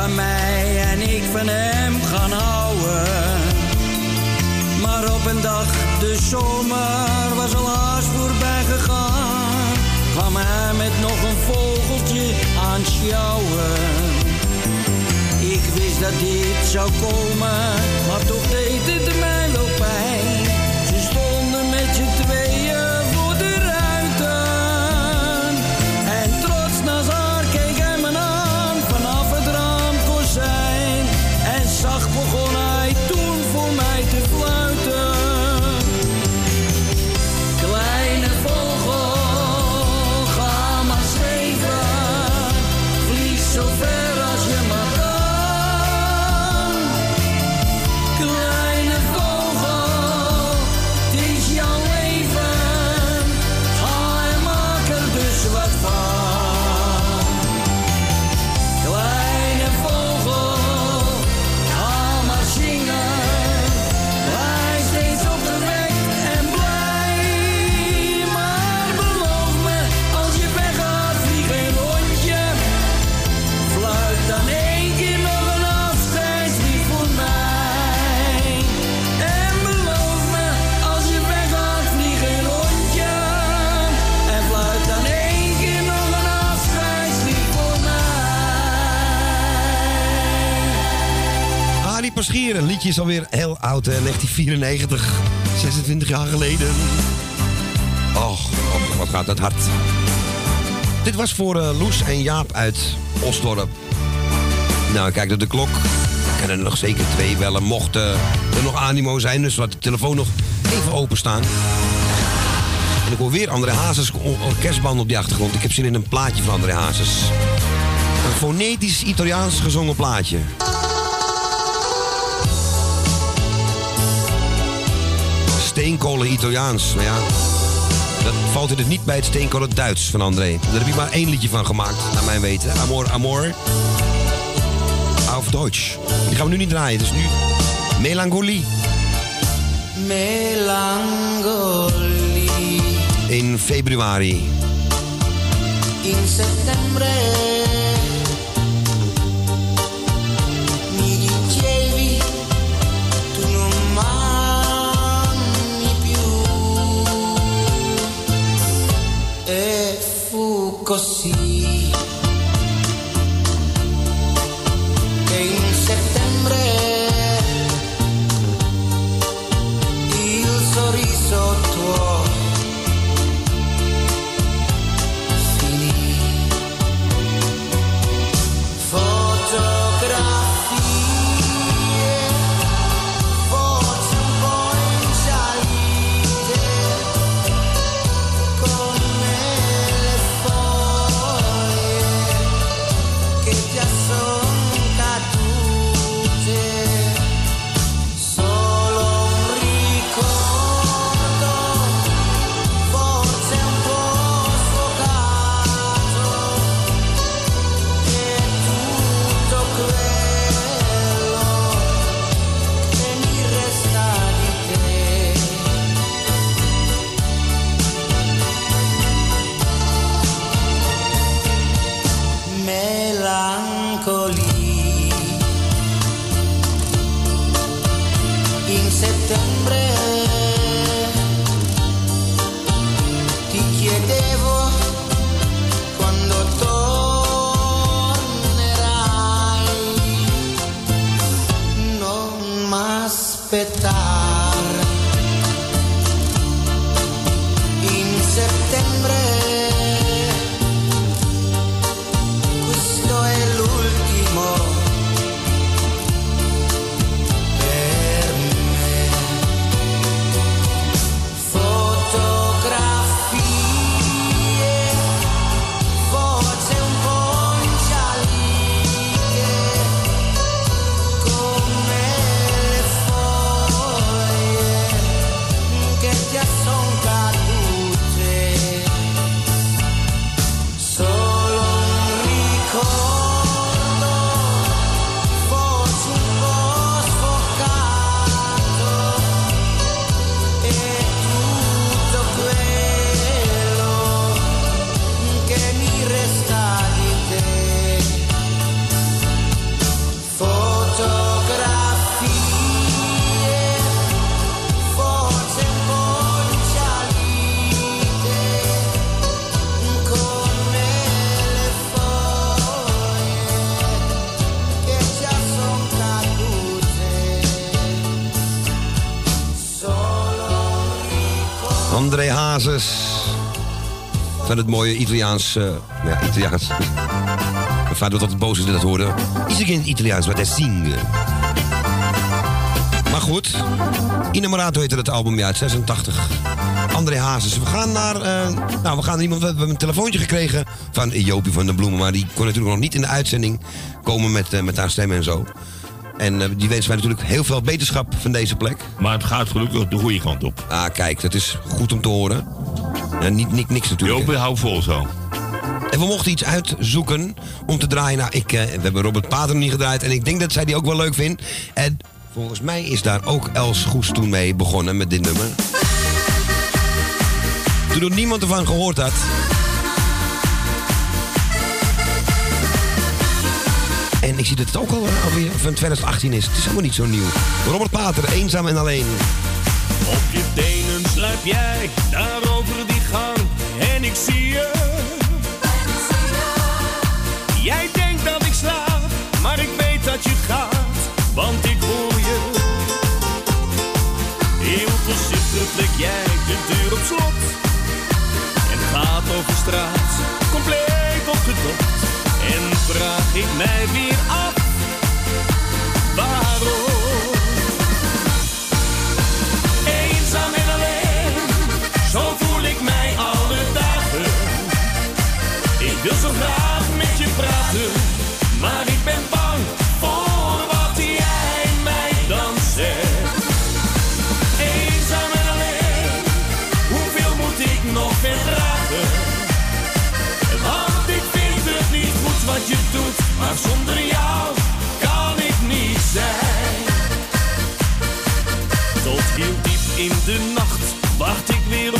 van mij en ik van hem gaan houden. Maar op een dag, de zomer was al haast voorbij gegaan. Kwam hij met nog een vogeltje aan sjouwen. Ik wist dat dit zou komen, maar toch deed het mij Paschier, een liedje is alweer heel oud, hè? 1994. 26 jaar geleden. Och, och, wat gaat dat hard. Dit was voor eh, Loes en Jaap uit Osdorp. Nou, kijk naar de klok. Er kunnen er nog zeker twee bellen, mocht eh, er nog animo zijn. Dus laat de telefoon nog even openstaan. En ik hoor weer André Hazes or- orkestband op die achtergrond. Ik heb zin in een plaatje van André Hazes. Een fonetisch Italiaans gezongen plaatje. Steenkolen Italiaans. Nou ja, dat valt er dus niet bij het steenkolen Duits van André. Daar heb ik maar één liedje van gemaakt, naar mijn weten. Amor, Amor. Auf Deutsch. Die gaan we nu niet draaien, dus nu Melancholie. Melancholie In februari. in settembre Van het mooie Italiaans. eh, ja, Italiaans. Mijn vader was altijd boos als dat hoorde. Is ik in het Italiaans wat hij zingt. Maar goed. Inamorato heette het album, ja, uit 86. André Hazes. We gaan naar. eh, nou, we gaan naar iemand. We hebben een telefoontje gekregen van Jopie van den Bloemen. Maar die kon natuurlijk nog niet in de uitzending komen met, eh, met haar stem en zo. En die wensen wij natuurlijk heel veel beterschap van deze plek. Maar het gaat gelukkig de goede kant op. Ah, kijk, dat is goed om te horen. Ja, niet, niet, niks natuurlijk. Jopie, hou vol zo. En we mochten iets uitzoeken om te draaien. Nou, ik, eh, we hebben Robert Pater nog niet gedraaid. En ik denk dat zij die ook wel leuk vindt. En volgens mij is daar ook Els Goes toen mee begonnen met dit nummer. Toen er niemand ervan gehoord had. En ik zie dat het ook al eh, alweer van 2018 is. Het is helemaal niet zo nieuw. Robert Pater, eenzaam en alleen. Op je tenen sluip jij daar ik zie je. Jij denkt dat ik slaap, maar ik weet dat je gaat, want ik hoor je. Heel voorzichtig leg jij de deur op slot en gaat over straat, compleet opgedokt. En vraag ik mij weer af,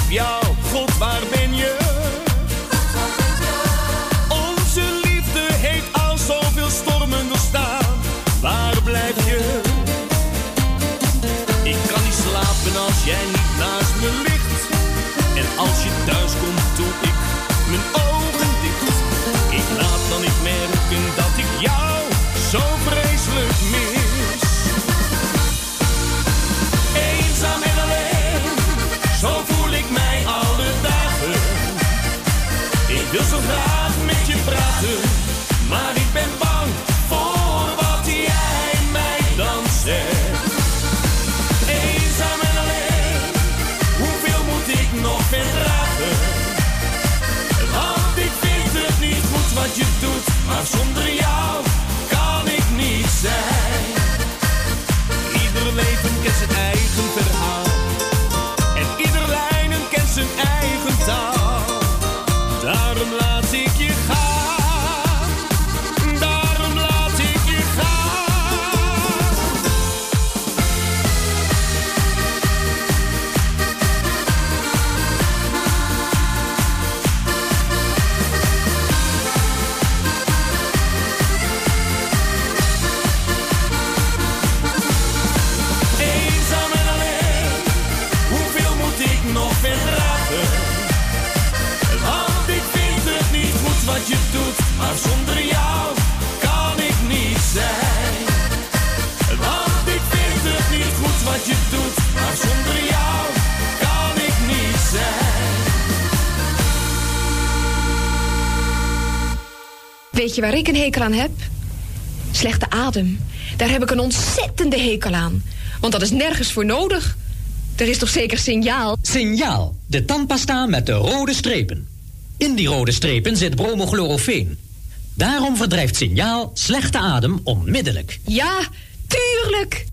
ik je waar ik een hekel aan heb? Slechte adem. Daar heb ik een ontzettende hekel aan. Want dat is nergens voor nodig. Er is toch zeker signaal? Signaal, de tandpasta met de rode strepen. In die rode strepen zit bromochlorofeen. Daarom verdrijft signaal slechte adem onmiddellijk. Ja, tuurlijk.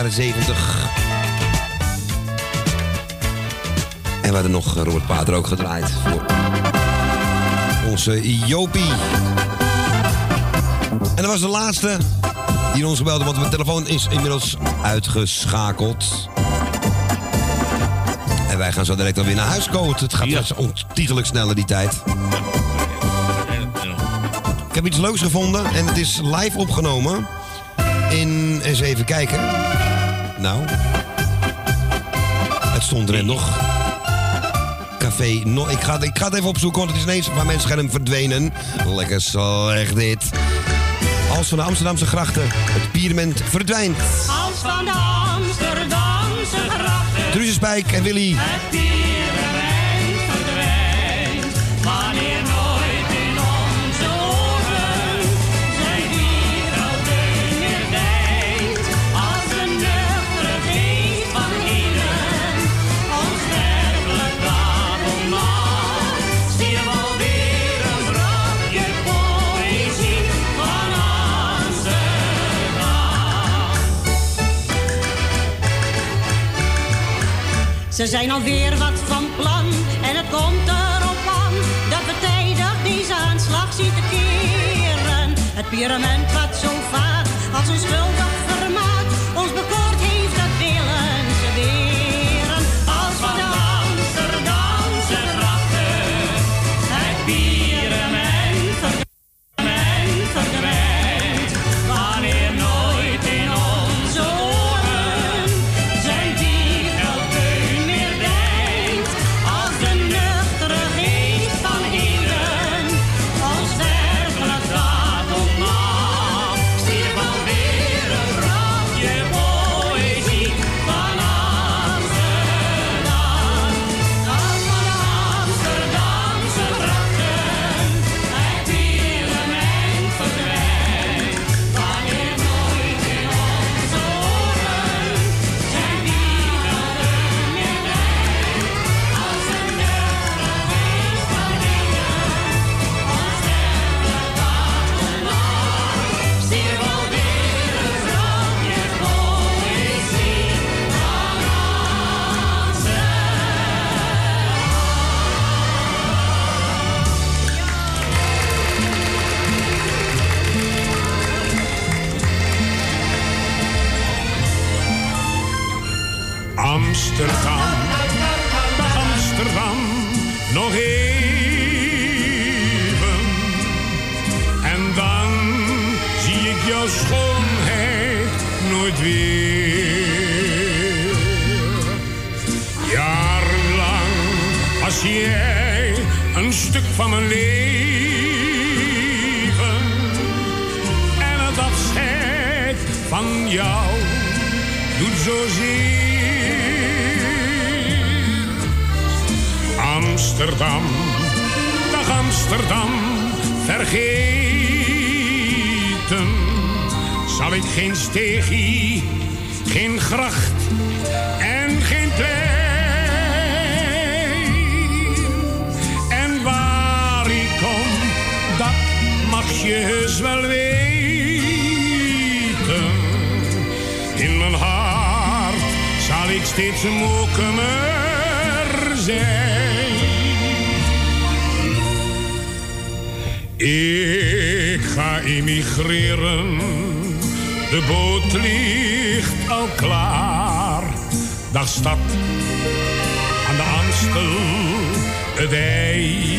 Jaren 70. En we hadden nog eh, Robert Pater ook gedraaid voor onze Jopie. En dat was de laatste die ons gebeld, want mijn telefoon is inmiddels uitgeschakeld. En wij gaan zo direct alweer naar huis komen. Het gaat ja. ontiegelijk sneller die tijd. Ik heb iets leuks gevonden en het is live opgenomen. In, eens even kijken. Nou. Het stond er net nog. Café. No, ik, ga, ik ga het even opzoeken, want het is ineens van mijn scherm verdwenen. Lekker slecht dit. Als van de Amsterdamse grachten het pierement verdwijnt. Als van de Amsterdamse grachten. En Willy. Het Ze zijn alweer wat van plan en het komt erop aan dat we tijdig deze aanslag zien te keren. Het pyramid wat zo vaak als een schuldig geen gracht en geen plein. En waar ik kom, dat mag je wel weten. In mijn hart zal ik steeds mokemer zijn. Ik ga emigreren, de boot ligt al klaar. Dag stad, aan de Amstel, het ei.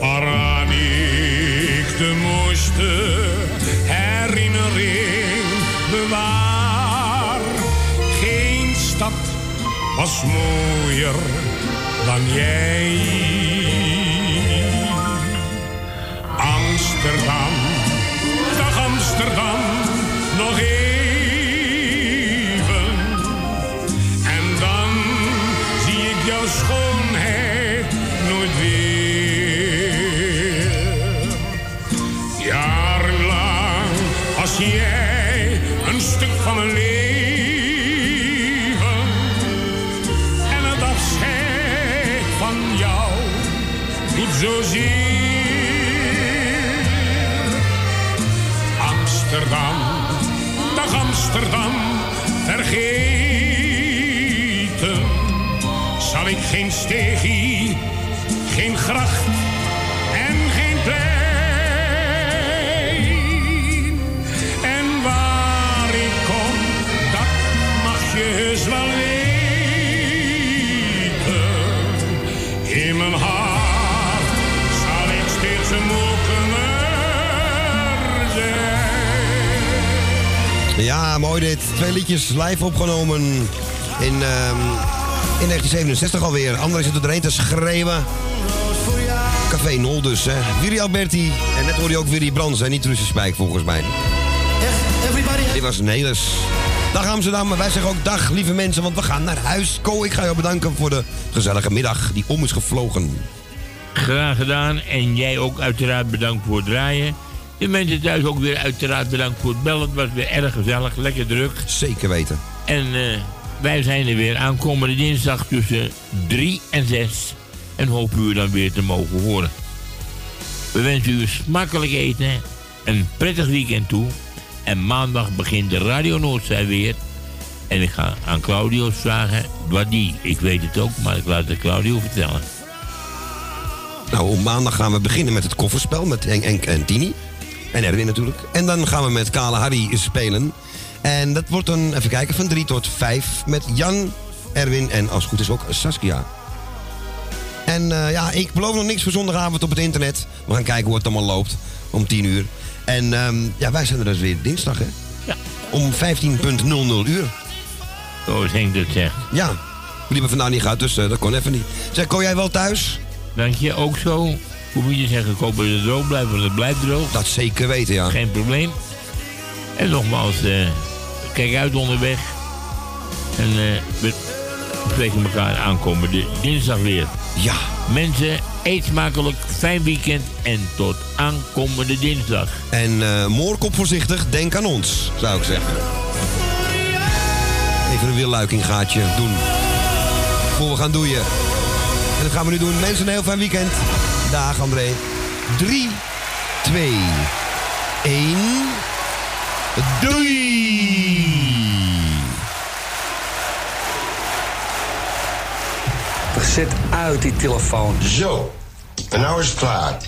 Waaraan ik de mooiste herinnering bewaar. Geen stad was mooier dan jij. Gracht en geen plein. En waar ik kom, dat mag je heus wel weten. In mijn hart zal ik steeds een mokener zijn. Ja, mooi dit. Twee liedjes live opgenomen in, ehm, in 1967 alweer. André zit er doorheen te schreeuwen. Café Nol dus, hè. Willy Alberti. En net hoorde je ook Willy Brands, hè. Niet Russen Spijk, volgens mij. Dit was Nelis. Dag Amsterdam, maar wij zeggen ook dag, lieve mensen, want we gaan naar huis. Ko, ik ga jou bedanken voor de gezellige middag die om is gevlogen. Graag gedaan. En jij ook uiteraard bedankt voor het draaien. De mensen thuis ook weer uiteraard bedankt voor het bellen. Het was weer erg gezellig, lekker druk. Zeker weten. En eh, wij zijn er weer aankomende dinsdag tussen 3 en 6. En hopen u dan weer te mogen horen. We wensen u smakelijk eten, een prettig weekend toe. En maandag begint de Radio Noordzij weer En ik ga aan Claudio vragen wat die. Ik weet het ook, maar ik laat het Claudio vertellen. Nou, op maandag gaan we beginnen met het kofferspel met Henk, Henk en Tini. En Erwin natuurlijk. En dan gaan we met Kale Harry spelen. En dat wordt dan, even kijken, van 3 tot 5 met Jan, Erwin en als het goed is ook Saskia. En eh, ja, ik beloof nog niks voor zondagavond op het internet. We gaan kijken hoe het allemaal loopt om 10 uur. En ehm, ja, wij zijn er dus weer dinsdag, hè? Ja. Om 15.00 uur. Zoals Henk dat zegt. Ja, we liepen vandaag niet uit, dus eh, dat kon even niet. Zeg, kon jij wel thuis? Dank je, ook zo. Hoe moet je zeggen, ik hoop dat het droog blijft, want het blijft droog. Dat zeker weten, ja. Geen probleem. En nogmaals, eh, kijk uit onderweg. En spreken elkaar aankomende dinsdag weer. Ja. Mensen, eet smakelijk, fijn weekend en tot aankomende dinsdag. En eh moorkop voorzichtig, denk aan ons, zou ik zeggen. Even een willuikingaatje doen. Voor we gaan doeien. En dat gaan we nu doen. Mensen, een heel fijn weekend. Dag André. 3, 2, 1. Doei! Zet uit die telefoon. Zo, en nou is het klaar.